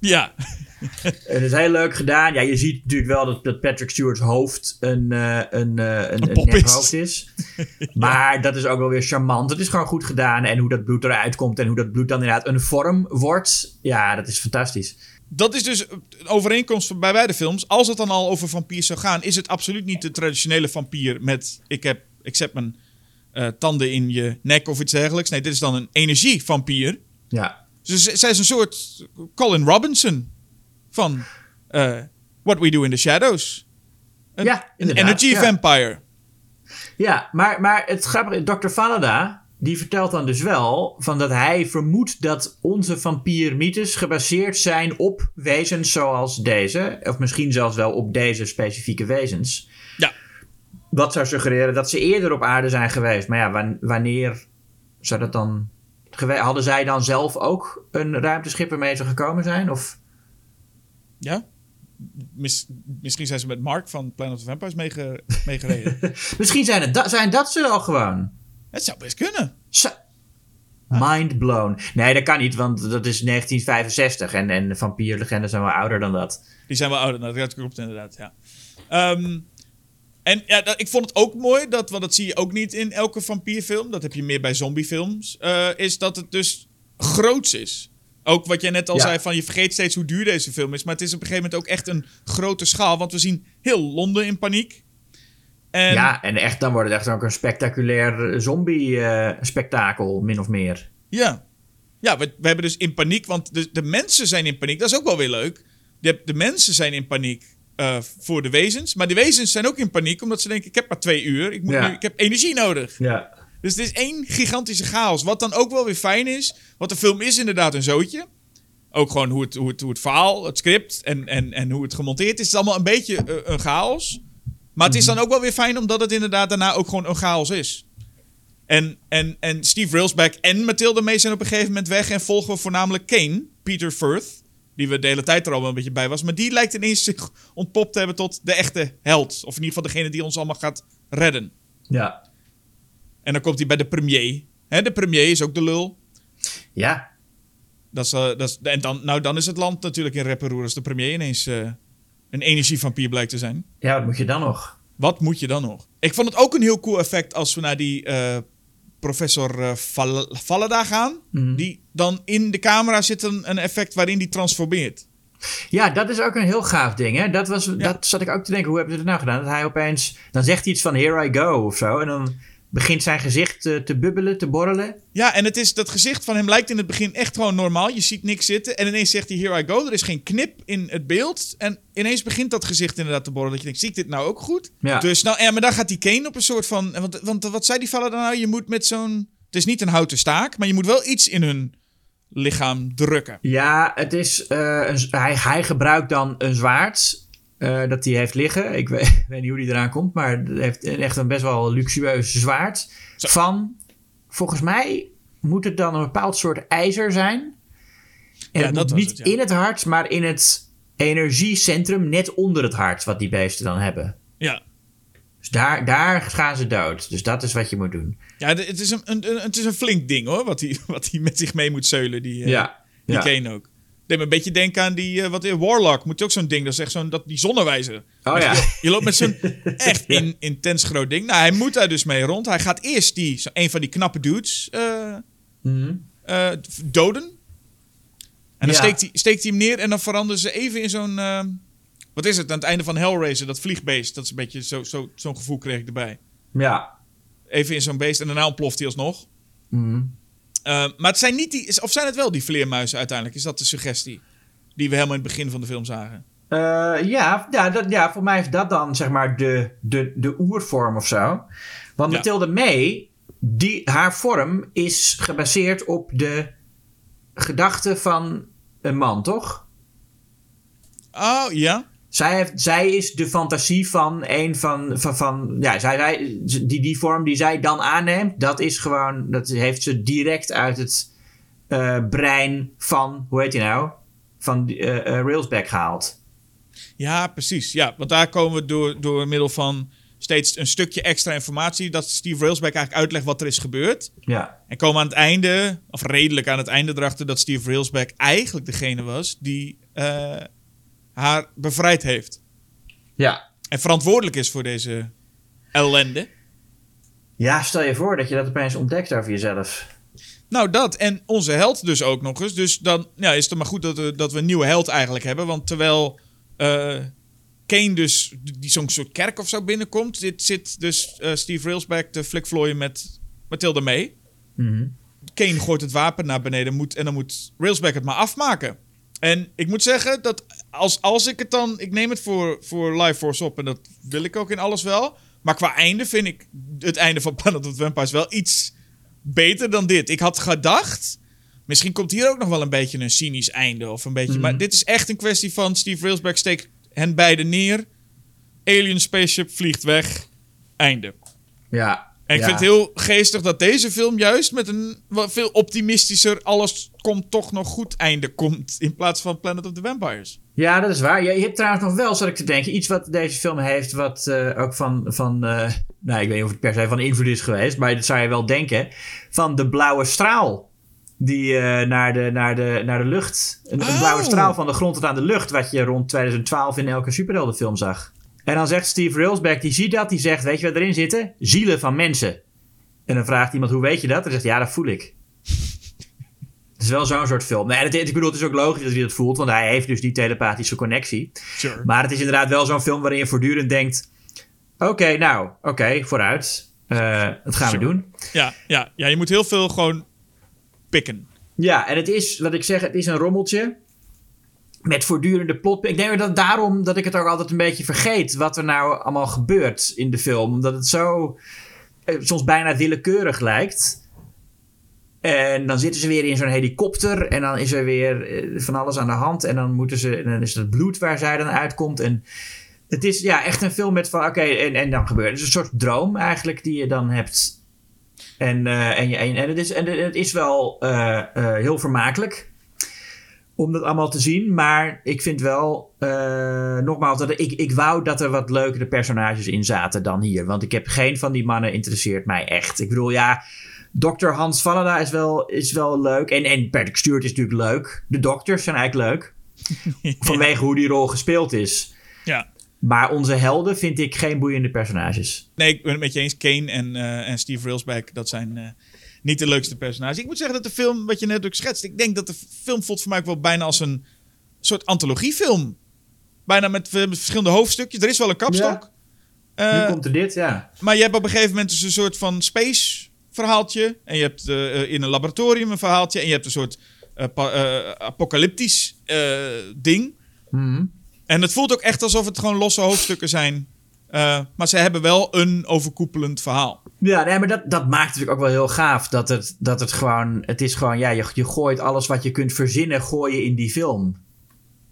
Ja, [laughs] Het is heel leuk gedaan. Ja, je ziet natuurlijk wel dat, dat Patrick Stewart's hoofd een, eh, een, eh, een, een is. nephoofd is. [laughs] Maar dat is ook wel weer charmant. Het is gewoon goed gedaan. En hoe dat bloed eruit komt en hoe dat bloed dan inderdaad een vorm wordt. Ja, dat is fantastisch. dat is dus een overeenkomst bij beide films. Als het dan al over vampiers zou gaan, is het absoluut niet de traditionele vampier met ik heb, ik zet mijn eh, tanden in je nek of iets dergelijks. Nee, dit is dan een energievampier. Ja. Dus zij is een soort Colin Robinson van eh, What We Do in the Shadows. Een, Ja, een energy ja. vampire. Ja, maar, maar het grappige, Dr. Vanada, die vertelt dan dus wel van dat hij vermoedt dat onze vampiermythes gebaseerd zijn op wezens zoals deze. Of misschien zelfs wel op deze specifieke wezens. Ja. Wat zou suggereren dat ze eerder op aarde zijn geweest. Maar ja, wan- wanneer zou dat dan... Hadden zij dan zelf ook een ruimteschip waarmee ze gekomen zijn? Of... Ja? Mis- misschien zijn ze met Mark van Planet of Vampires meege- meegereden. [laughs] Misschien zijn, het da- zijn dat ze al gewoon. Het zou best kunnen. Zo. Mind blown. Nee, dat kan niet, want dat is 1965 en, en vampierlegenden zijn wel ouder dan dat. Die zijn wel ouder. Nou, dat klopt inderdaad, ja. Ehm, en ja, dat- ik vond het ook mooi, dat, want dat zie je ook niet in elke vampierfilm. Dat heb je meer bij zombiefilms. eh, is dat het dus groots is. Ook wat jij net al Ja. zei, van je vergeet steeds hoe duur deze film is. Maar het is op een gegeven moment ook echt een grote schaal. Want we zien heel Londen in paniek. En, Ja, en echt, dan wordt het echt ook een spectaculair zombie-spektakel, min of meer. Ja, ja we, we hebben dus in paniek, want de, de mensen zijn in paniek. Dat is ook wel weer leuk. De, de mensen zijn in paniek eh, voor de wezens. Maar de wezens zijn ook in paniek, omdat ze denken: ik heb maar twee uur, ik, moet Ja. nu, ik heb energie nodig. Ja. Dus het is één gigantische chaos. Wat dan ook wel weer fijn is. Want de film is inderdaad een zootje. Ook gewoon hoe het, hoe het, hoe het verhaal, het script en, en, en hoe het gemonteerd is. Het is allemaal een beetje eh, een chaos. Maar het is dan ook wel weer fijn omdat het inderdaad daarna ook gewoon een chaos is. En, en, en Steve Railsback en Mathilde May zijn op een gegeven moment weg. En volgen we voornamelijk Kane, Peter Firth. Die we de hele tijd er al wel een beetje bij was. Maar die lijkt ineens zich ontpopt te hebben tot de echte held. Of in ieder geval degene die ons allemaal gaat redden. Ja. En dan komt hij bij de premier. Hè, de premier is ook de lul. Ja. Dat is, eh, dat is, en dan, nou, dan is het land natuurlijk in rep als de premier ineens eh, een energievampier blijkt te zijn. Ja, wat moet je dan nog? Wat moet je dan nog? Ik vond het ook een heel cool effect als we naar die eh, professor eh Val- Vallada gaan. Mhm. Die dan in de camera zit een, een effect waarin die transformeert. Ja, dat is ook een heel gaaf ding. Hè? Dat, was, dat zat ik ook te denken, hoe hebben ze dat nou gedaan? Dat hij opeens, dan zegt hij iets van here I go of zo. En dan begint zijn gezicht te, te bubbelen, te borrelen. Ja, en het is, dat gezicht van hem lijkt in het begin echt gewoon normaal. Je ziet niks zitten. En ineens zegt hij here I go. Er is geen knip in het beeld. En ineens begint dat gezicht inderdaad te borrelen. Dat je denkt, zie ik dit nou ook goed? Ja. Dus nou, ja, maar dan gaat die Kane op een soort van... Want, want wat zei die vader dan nou? Je moet met zo'n... Het is niet een houten staak, maar je moet wel iets in hun lichaam drukken. Ja, het is, eh, een, hij, hij gebruikt dan een zwaard eh, dat hij heeft liggen. Ik weet, [laughs] weet niet hoe die eraan komt, maar heeft echt een best wel luxueus zwaard. Zo. Van, volgens mij moet het dan een bepaald soort ijzer zijn. En Ja, het dat niet het, ja. in het hart, maar in het energiecentrum net onder het hart, wat die beesten dan hebben. Ja. Dus daar, daar gaan ze dood. Dus dat is wat je moet doen. Ja, het is een, een, een- het is een flink ding hoor, wat hij, wat met zich mee moet zeulen, die, eh, die ja. Ook. Deed me een beetje denken aan die, eh, wat in Warlock moet je ook zo'n ding, dat is echt zo'n, dat, die zonnewijzer. Oh ja. Je, je loopt met zo'n [laughs] echt in, intens groot ding. Nou, hij moet daar dus mee rond. Hij gaat eerst die, zo, een van die knappe dudes eh, Mhm. eh, doden. En dan Ja. steekt, hij, steekt hij hem neer en dan veranderen ze even in zo'n, wat is het, aan het einde van Hellraiser, dat vliegbeest. Dat is een beetje zo, zo, zo'n gevoel kreeg ik erbij. Ja. Even in zo'n beest en daarna ontploft hij alsnog. Mhm. Uh, maar het zijn niet die, of zijn het wel die vleermuizen uiteindelijk? Is dat de suggestie die we helemaal in het begin van de film zagen? Eh, ja, ja, dat, ja, voor mij is dat dan zeg maar de, de, de oervorm of zo. Want Ja. Mathilde May, die, haar vorm is gebaseerd op de gedachte van een man, toch? Oh ja. Zij, heeft, zij is de fantasie van een van. van, van ja, zij, zij, die, die vorm die zij dan aanneemt, dat is gewoon. Dat heeft ze direct uit het eh, brein van. Hoe heet hij nou? Van eh eh, Railsback gehaald. Ja, precies. Ja, want daar komen we door, door middel van steeds een stukje extra informatie. Dat Steve Railsback eigenlijk uitlegt wat er is gebeurd. Ja. En komen aan het einde, of redelijk aan het einde erachter, dat Steve Railsback eigenlijk degene was die haar bevrijd heeft. Ja. En verantwoordelijk is voor deze ellende. Ja, stel je voor dat je dat opeens ontdekt over jezelf. Nou, dat. En onze held dus ook nog eens. Dus dan ja, is het maar goed dat we, dat we een nieuwe held eigenlijk hebben. Want terwijl eh, Kane dus die zo'n soort kerk of zo binnenkomt... Zit, zit dus eh, Steve Railsback te flikvlooien met Mathilde mee. Mhm. Kane gooit het wapen naar beneden moet, en dan moet Railsback het maar afmaken. En ik moet zeggen dat als, als ik het dan... Ik neem het voor, voor Life Force op en dat wil ik ook in alles wel. Maar qua einde vind ik het einde van [laughs] Planet of the Vampires wel iets beter dan dit. Ik had gedacht... Misschien komt hier ook nog wel een beetje een cynisch einde. Of een beetje, Mhm. Maar dit is echt een kwestie van Steve Railsback steekt hen beiden neer. Alien spaceship vliegt weg. Einde. Ja. En ik ja. vind het heel geestig dat deze film juist met een wat veel optimistischer alles komt toch nog goed einde komt. In plaats van Planet of the Vampires. Ja, dat is waar. Je, je hebt trouwens nog wel, zat ik te denken, iets wat deze film heeft, wat eh, ook van, van eh, nou, ik weet niet of het per se van invloed is geweest, maar dat zou je wel denken, van de blauwe straal. Die eh, naar, de, naar, de, naar de lucht. Een, een Oh. blauwe straal van de grond tot aan de lucht. Wat je rond 2012 in elke superheldenfilm zag. En dan zegt Steve Railsback, die ziet dat. Die zegt, weet je wat erin zitten? Zielen van mensen. En dan vraagt iemand, hoe weet je dat? En zegt, ja, dat voel ik. Het is wel zo'n soort film. Nee, het, ik bedoel, het is ook logisch dat hij dat voelt. Want hij heeft dus die telepathische connectie. Sure. Maar het is inderdaad wel zo'n film waarin je voortdurend denkt... Oké, nou, oké, vooruit. Uh, dat gaan we doen. Ja, ja, ja, je moet heel veel gewoon pikken. Ja, en het is, wat ik zeg, het is een rommeltje. Met voortdurende plot. Ik denk dat daarom dat ik het ook altijd een beetje vergeet. Wat er nou allemaal gebeurt in de film. Omdat het zo eh, soms bijna willekeurig lijkt. En dan zitten ze weer in zo'n helikopter. En dan is er weer eh, van alles aan de hand. En dan, moeten ze, dan is het bloed waar zij dan uitkomt. En het is ja, echt een film met van... Oké, en, en dan gebeurt het. is een soort droom eigenlijk die je dan hebt. En, uh, en, en, en, het, is, en het is wel uh, heel vermakelijk om dat allemaal te zien. Maar ik vind wel, nogmaals, dat ik, ik wou dat er wat leukere personages in zaten dan hier. Want ik heb geen van die mannen interesseert mij echt. Ik bedoel, ja, Dr. Hans Vallada is wel, is wel leuk. En, en Patrick Stewart is natuurlijk leuk. De dokters zijn eigenlijk leuk. [laughs] Vanwege hoe die rol gespeeld is. Ja. Maar onze helden vind ik geen boeiende personages. Nee, ik ben het met je eens. Kane en, uh, en Steve Railsback, dat zijn uh, niet de leukste personages. Ik moet zeggen dat de film, wat je net ook schetst, ik denk dat de film voelt voor mij ook wel bijna als een soort antologiefilm. Bijna met, verschillende hoofdstukjes. Er is wel een kapstok. Ja. Uh, nu komt er dit, ja. Maar je hebt op een gegeven moment dus een soort van space verhaaltje. En je hebt in een laboratorium een verhaaltje. En je hebt een soort apocalyptisch ding. Mm en het voelt ook echt alsof het gewoon losse hoofdstukken zijn. Uh, maar ze hebben wel een overkoepelend verhaal. Ja, nee, maar dat, dat maakt natuurlijk ook wel heel gaaf. Dat het, dat het gewoon, het is gewoon, ja, je, je gooit alles wat je kunt verzinnen, gooi je in die film.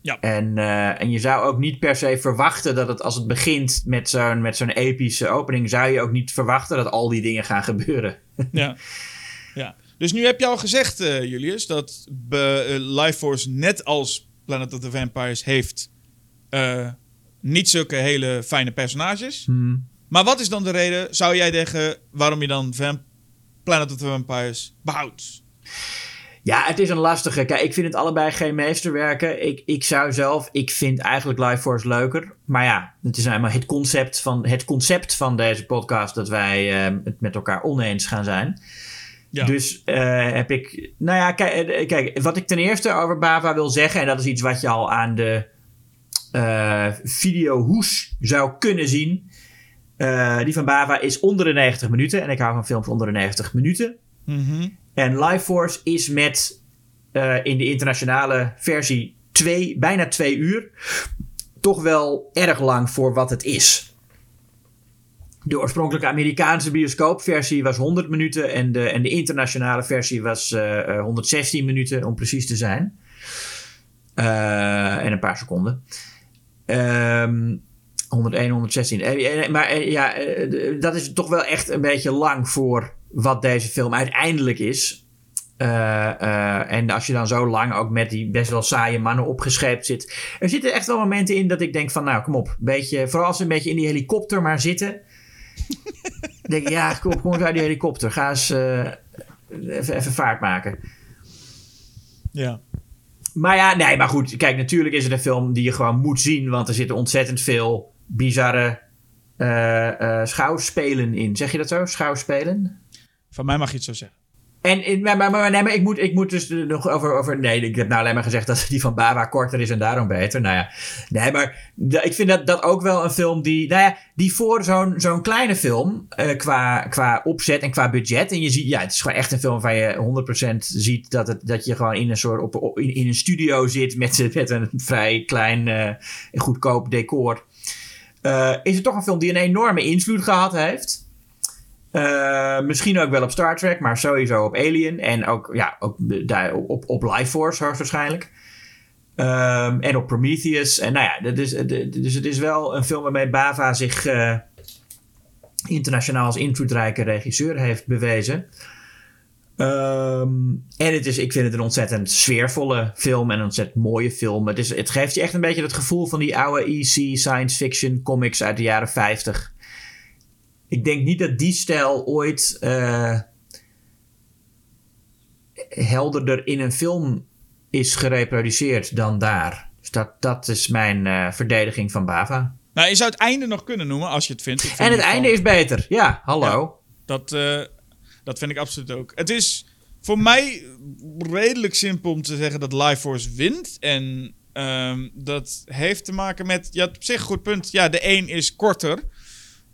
Ja. En, uh, en je zou ook niet per se verwachten dat het als het begint met zo'n, met zo'n epische opening, zou je ook niet verwachten dat al die dingen gaan gebeuren. Ja. ja. Dus nu heb je al gezegd, uh, Julius, dat uh, Life Force net als Planet of the Vampires heeft uh, niet zulke hele fijne personages. Hmm. Maar wat is dan de reden, zou jij zeggen, waarom je dan Vamp Planet of the Vampires behoudt? Ja, het is een lastige. Kijk, ik vind het allebei geen meesterwerken. Ik, ik zou zelf, ik vind eigenlijk Life Force leuker. Maar ja, het is helemaal het concept van, het concept van deze podcast dat wij uh, het met elkaar oneens gaan zijn. Ja. Dus uh, heb ik. Nou ja, kijk, kijk, wat ik ten eerste over Bava wil zeggen, en dat is iets wat je al aan de uh, video hoes zou kunnen zien. Uh, die van Bava is onder de 90 minuten. En ik hou van films onder de 90 minuten. Mm -hmm. En Life Force is met uh, in de internationale versie twee, bijna twee uur. Toch wel erg lang voor wat het is. De oorspronkelijke Amerikaanse bioscoopversie was 100 minuten. En de, en de internationale versie was 116 minuten, om precies te zijn. en een paar seconden. Um, 101, 116. Maar ja, dat is toch wel echt een beetje lang voor wat deze film uiteindelijk is. Uh, uh, en als je dan zo lang ook met die best wel saaie mannen opgescheept zit. Er zitten echt wel momenten in dat ik denk van nou kom op. Beetje, vooral als ze een beetje in die helikopter maar zitten. [laughs] denk ik ja kom, kom eens uit die helikopter. Ga eens uh, even, even vaart maken. Ja. Maar ja, nee, maar goed. Kijk, natuurlijk is het een film die je gewoon moet zien. Want er zitten ontzettend veel bizarre uh, uh, schouwspelen in. Zeg je dat zo? Schouwspelen? Van mij mag je het zo zeggen. En, maar, nee, maar ik, moet, ik moet dus nog over, over. Nee, ik heb nou alleen maar gezegd dat die van Bava korter is en daarom beter. Nou ja, nee, maar ik vind dat, dat ook wel een film die. Nou ja, die voor zo'n zo'n kleine film. Uh, qua, qua opzet en qua budget. En je ziet, ja, het is gewoon echt een film waar je 100% ziet dat, het, dat je gewoon in een soort. Op, in, in, een studio zit met, met een vrij klein, uh, goedkoop decor. Uh, is het toch een film die een enorme invloed gehad heeft. Uh, misschien ook wel op Star Trek, maar sowieso op Alien. En ook, ja, ook daar, op, op Life Force hoogstwaarschijnlijk. Um, en op Prometheus. En nou ja, dat is, dus het is wel een film waarmee Bava zich uh, internationaal als invloedrijke regisseur heeft bewezen. Um, en het is, ik vind het een ontzettend sfeervolle film en een ontzettend mooie film. Het, is, het geeft je echt een beetje het gevoel van die oude EC science fiction comics uit de jaren 50 ik denk niet dat die stijl ooit uh, helderder in een film is gereproduceerd dan daar. Dus dat, dat is mijn uh, verdediging van Bava. Nou, je zou het einde nog kunnen noemen als je het vindt. en het einde is beter. Ja, hallo. Ja, dat, uh, dat vind ik absoluut ook. Het is voor mij redelijk simpel om te zeggen dat Life Force wint. En um, dat heeft te maken met. Ja, op zich een goed punt. Ja, de een is korter.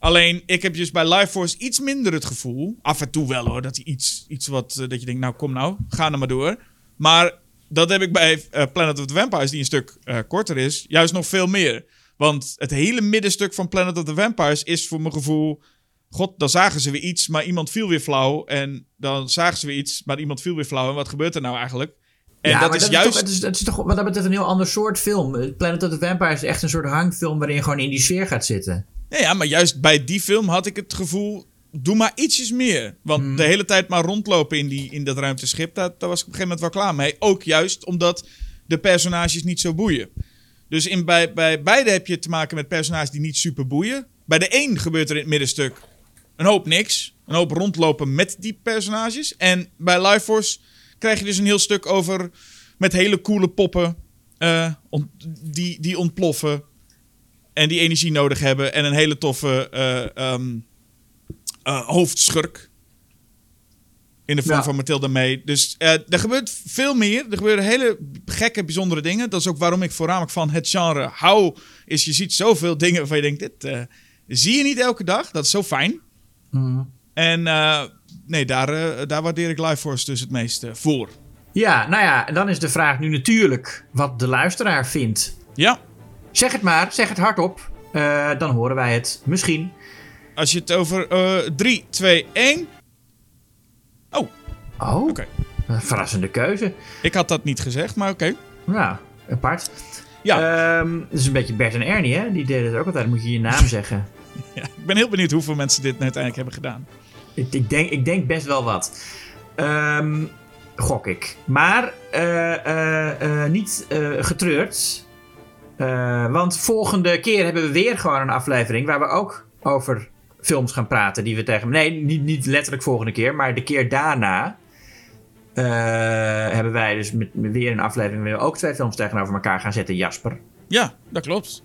Alleen, ik heb dus bij Life Force iets minder het gevoel. Af en toe wel hoor, dat hij iets, iets wat. eh, dat je denkt, nou kom nou, ga er maar door. Maar dat heb ik bij eh, Planet of the Vampires, die een stuk eh, korter is, juist nog veel meer. Want het hele middenstuk van Planet of the Vampires is voor mijn gevoel. God, dan zagen ze weer iets, maar iemand viel weer flauw. En dan zagen ze weer iets, maar iemand viel weer flauw. En wat gebeurt er nou eigenlijk? En ja, dat maar is juist. toch, het, is, het is toch wat dat betreft een heel ander soort film. Planet of the Vampires is echt een soort hangfilm waarin je gewoon in die sfeer gaat zitten. Ja, ja, maar juist bij die film had ik het gevoel. Doe maar ietsjes meer. Want Hmm. de hele tijd maar rondlopen in, die, in dat ruimteschip. Daar, daar was ik op een gegeven moment wel klaar mee. Ook juist omdat de personages niet zo boeien. Dus in, bij, bij beide heb je te maken met personages die niet super boeien. Bij de een gebeurt er in het middenstuk een hoop niks. Een hoop rondlopen met die personages. En bij Life Force krijg je dus een heel stuk over. met hele coole poppen. eh, ont- die, die ontploffen en die energie nodig hebben. En een hele toffe eh, hoofdschurk. In de vorm Ja. van Matilda May. Dus eh, er gebeurt veel meer. Er gebeuren hele gekke, bijzondere dingen. Dat is ook waarom ik voornamelijk van het genre hou. Is je ziet zoveel dingen waarvan je denkt... Dit zie je niet elke dag. Dat is zo fijn. En eh, nee, daar, daar waardeer ik Life Force dus het meest eh, voor. Ja, nou ja, dan is de vraag nu natuurlijk wat de luisteraar vindt. Ja, Zeg het maar, zeg het hardop. Eh, dan horen wij het misschien. als je het over eh 3, 2, 1... Oh, Oh, oké. een verrassende keuze. Ik had dat niet gezegd, maar oké. Nou, apart. Ja. Ehm, dat is een beetje Bert en Ernie, hè? Die deden het ook altijd. Dan moet je je naam zeggen. [laughs] Ja, ik ben heel benieuwd hoeveel mensen dit uiteindelijk hebben gedaan. Ik, ik, denk, ik denk best wel wat. Ehm, gok ik. Maar eh, eh, niet getreurd. Eh, want volgende keer hebben we weer gewoon een aflevering waar we ook over films gaan praten. Die we tegen. Nee, niet, niet letterlijk volgende keer, maar de keer daarna. eh, hebben wij dus met, met weer een aflevering waar we ook twee films tegenover elkaar gaan zetten, Jasper. Ja, dat klopt.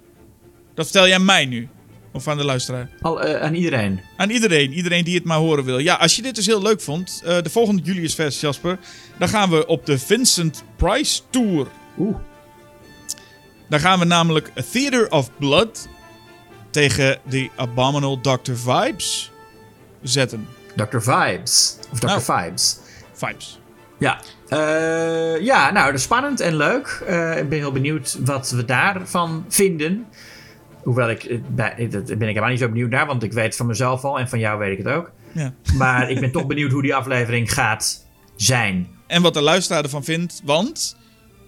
Dat vertel jij mij nu. Of aan de luisteraar. Al, eh, aan iedereen. Aan iedereen. Iedereen die het maar horen wil. Ja, als je dit dus heel leuk vond. de volgende Julius Vers, Jasper. Dan gaan we op de Vincent Price Tour. Oeh. Dan gaan we namelijk A Theater of Blood tegen The Abominable Dr. Vibes zetten. Dr. Vibes. Of Dr. Nou. Vibes. Vibes. Ja. Eh, ja, nou, dat is spannend en leuk. Eh, ik ben heel benieuwd wat we daarvan vinden. Hoewel ik, eh, dat ben ik helemaal niet zo benieuwd naar, want ik weet het van mezelf al en van jou weet ik het ook. Ja. Maar ik ben toch benieuwd hoe die aflevering gaat zijn. En wat de luisteraar ervan vindt. Want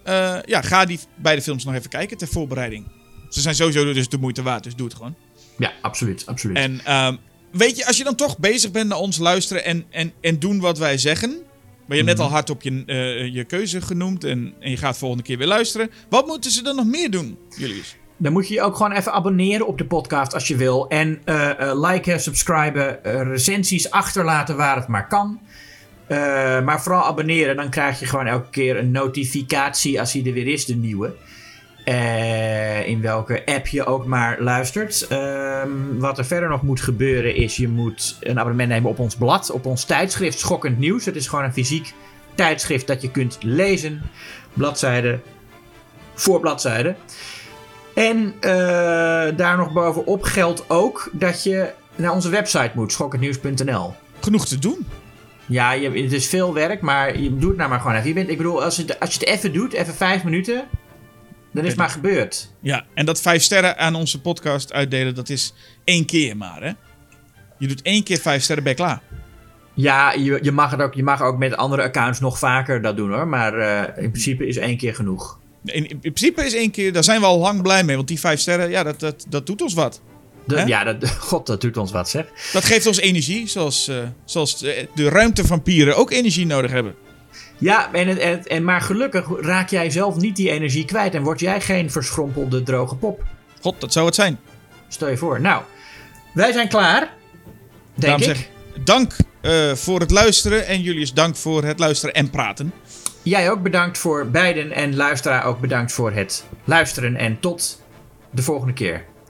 eh, ja, ga die beide films nog even kijken ter voorbereiding. Ze zijn sowieso dus de moeite waard, dus doe het gewoon. Ja, absoluut, absoluut. En ehm, weet je, als je dan toch bezig bent naar ons luisteren en, en, en doen wat wij zeggen. Maar je hebt net al hard op je, eh, je keuze genoemd en, en je gaat volgende keer weer luisteren. Wat moeten ze dan nog meer doen, Julius? Dan moet je je ook gewoon even abonneren op de podcast als je wil. En eh, liken, subscriben, recensies achterlaten waar het maar kan. Eh, maar vooral abonneren, dan krijg je gewoon elke keer een notificatie als hij er weer is, de nieuwe. Eh, in welke app je ook maar luistert. Ehm, wat er verder nog moet gebeuren is, je moet een abonnement nemen op ons blad, op ons tijdschrift Schokkend Nieuws. Het is gewoon een fysiek tijdschrift dat je kunt lezen. Bladzijde voor bladzijde. En eh, daar nog bovenop geldt ook dat je naar onze website moet, schokkendnieuws.nl. Genoeg te doen. Ja, je, het is veel werk, maar je doet het nou maar gewoon even. Je bent, ik bedoel, als, het, als je het even doet, even vijf minuten, dan is het maar gebeurd. Ja, en dat vijf sterren aan onze podcast uitdelen, dat is één keer maar, hè? Je doet één keer vijf sterren, je klaar. Ja, je, je, mag het ook, je mag ook met andere accounts nog vaker dat doen hoor. Maar eh, in principe is één keer genoeg. In, in principe is één keer, daar zijn we al lang blij mee. Want die vijf sterren, ja, dat, dat, dat doet ons wat. De- ja, dat, [laughs] god, dat doet ons wat zeg. Dat geeft ons energie, zoals, eh, zoals eh, de ruimtevampieren ook energie nodig hebben. Ja, en, en, en, maar gelukkig raak jij zelf niet die energie kwijt. En word jij geen verschrompelde droge pop. God, dat zou het zijn. Stel je voor. Nou, wij zijn klaar. Denk Daarom ik. zeg ik, dank eh, voor het luisteren. En Julius, dank voor het luisteren en praten. Jij ook bedankt voor beiden. En luisteraar ook bedankt voor het luisteren. En tot de volgende keer.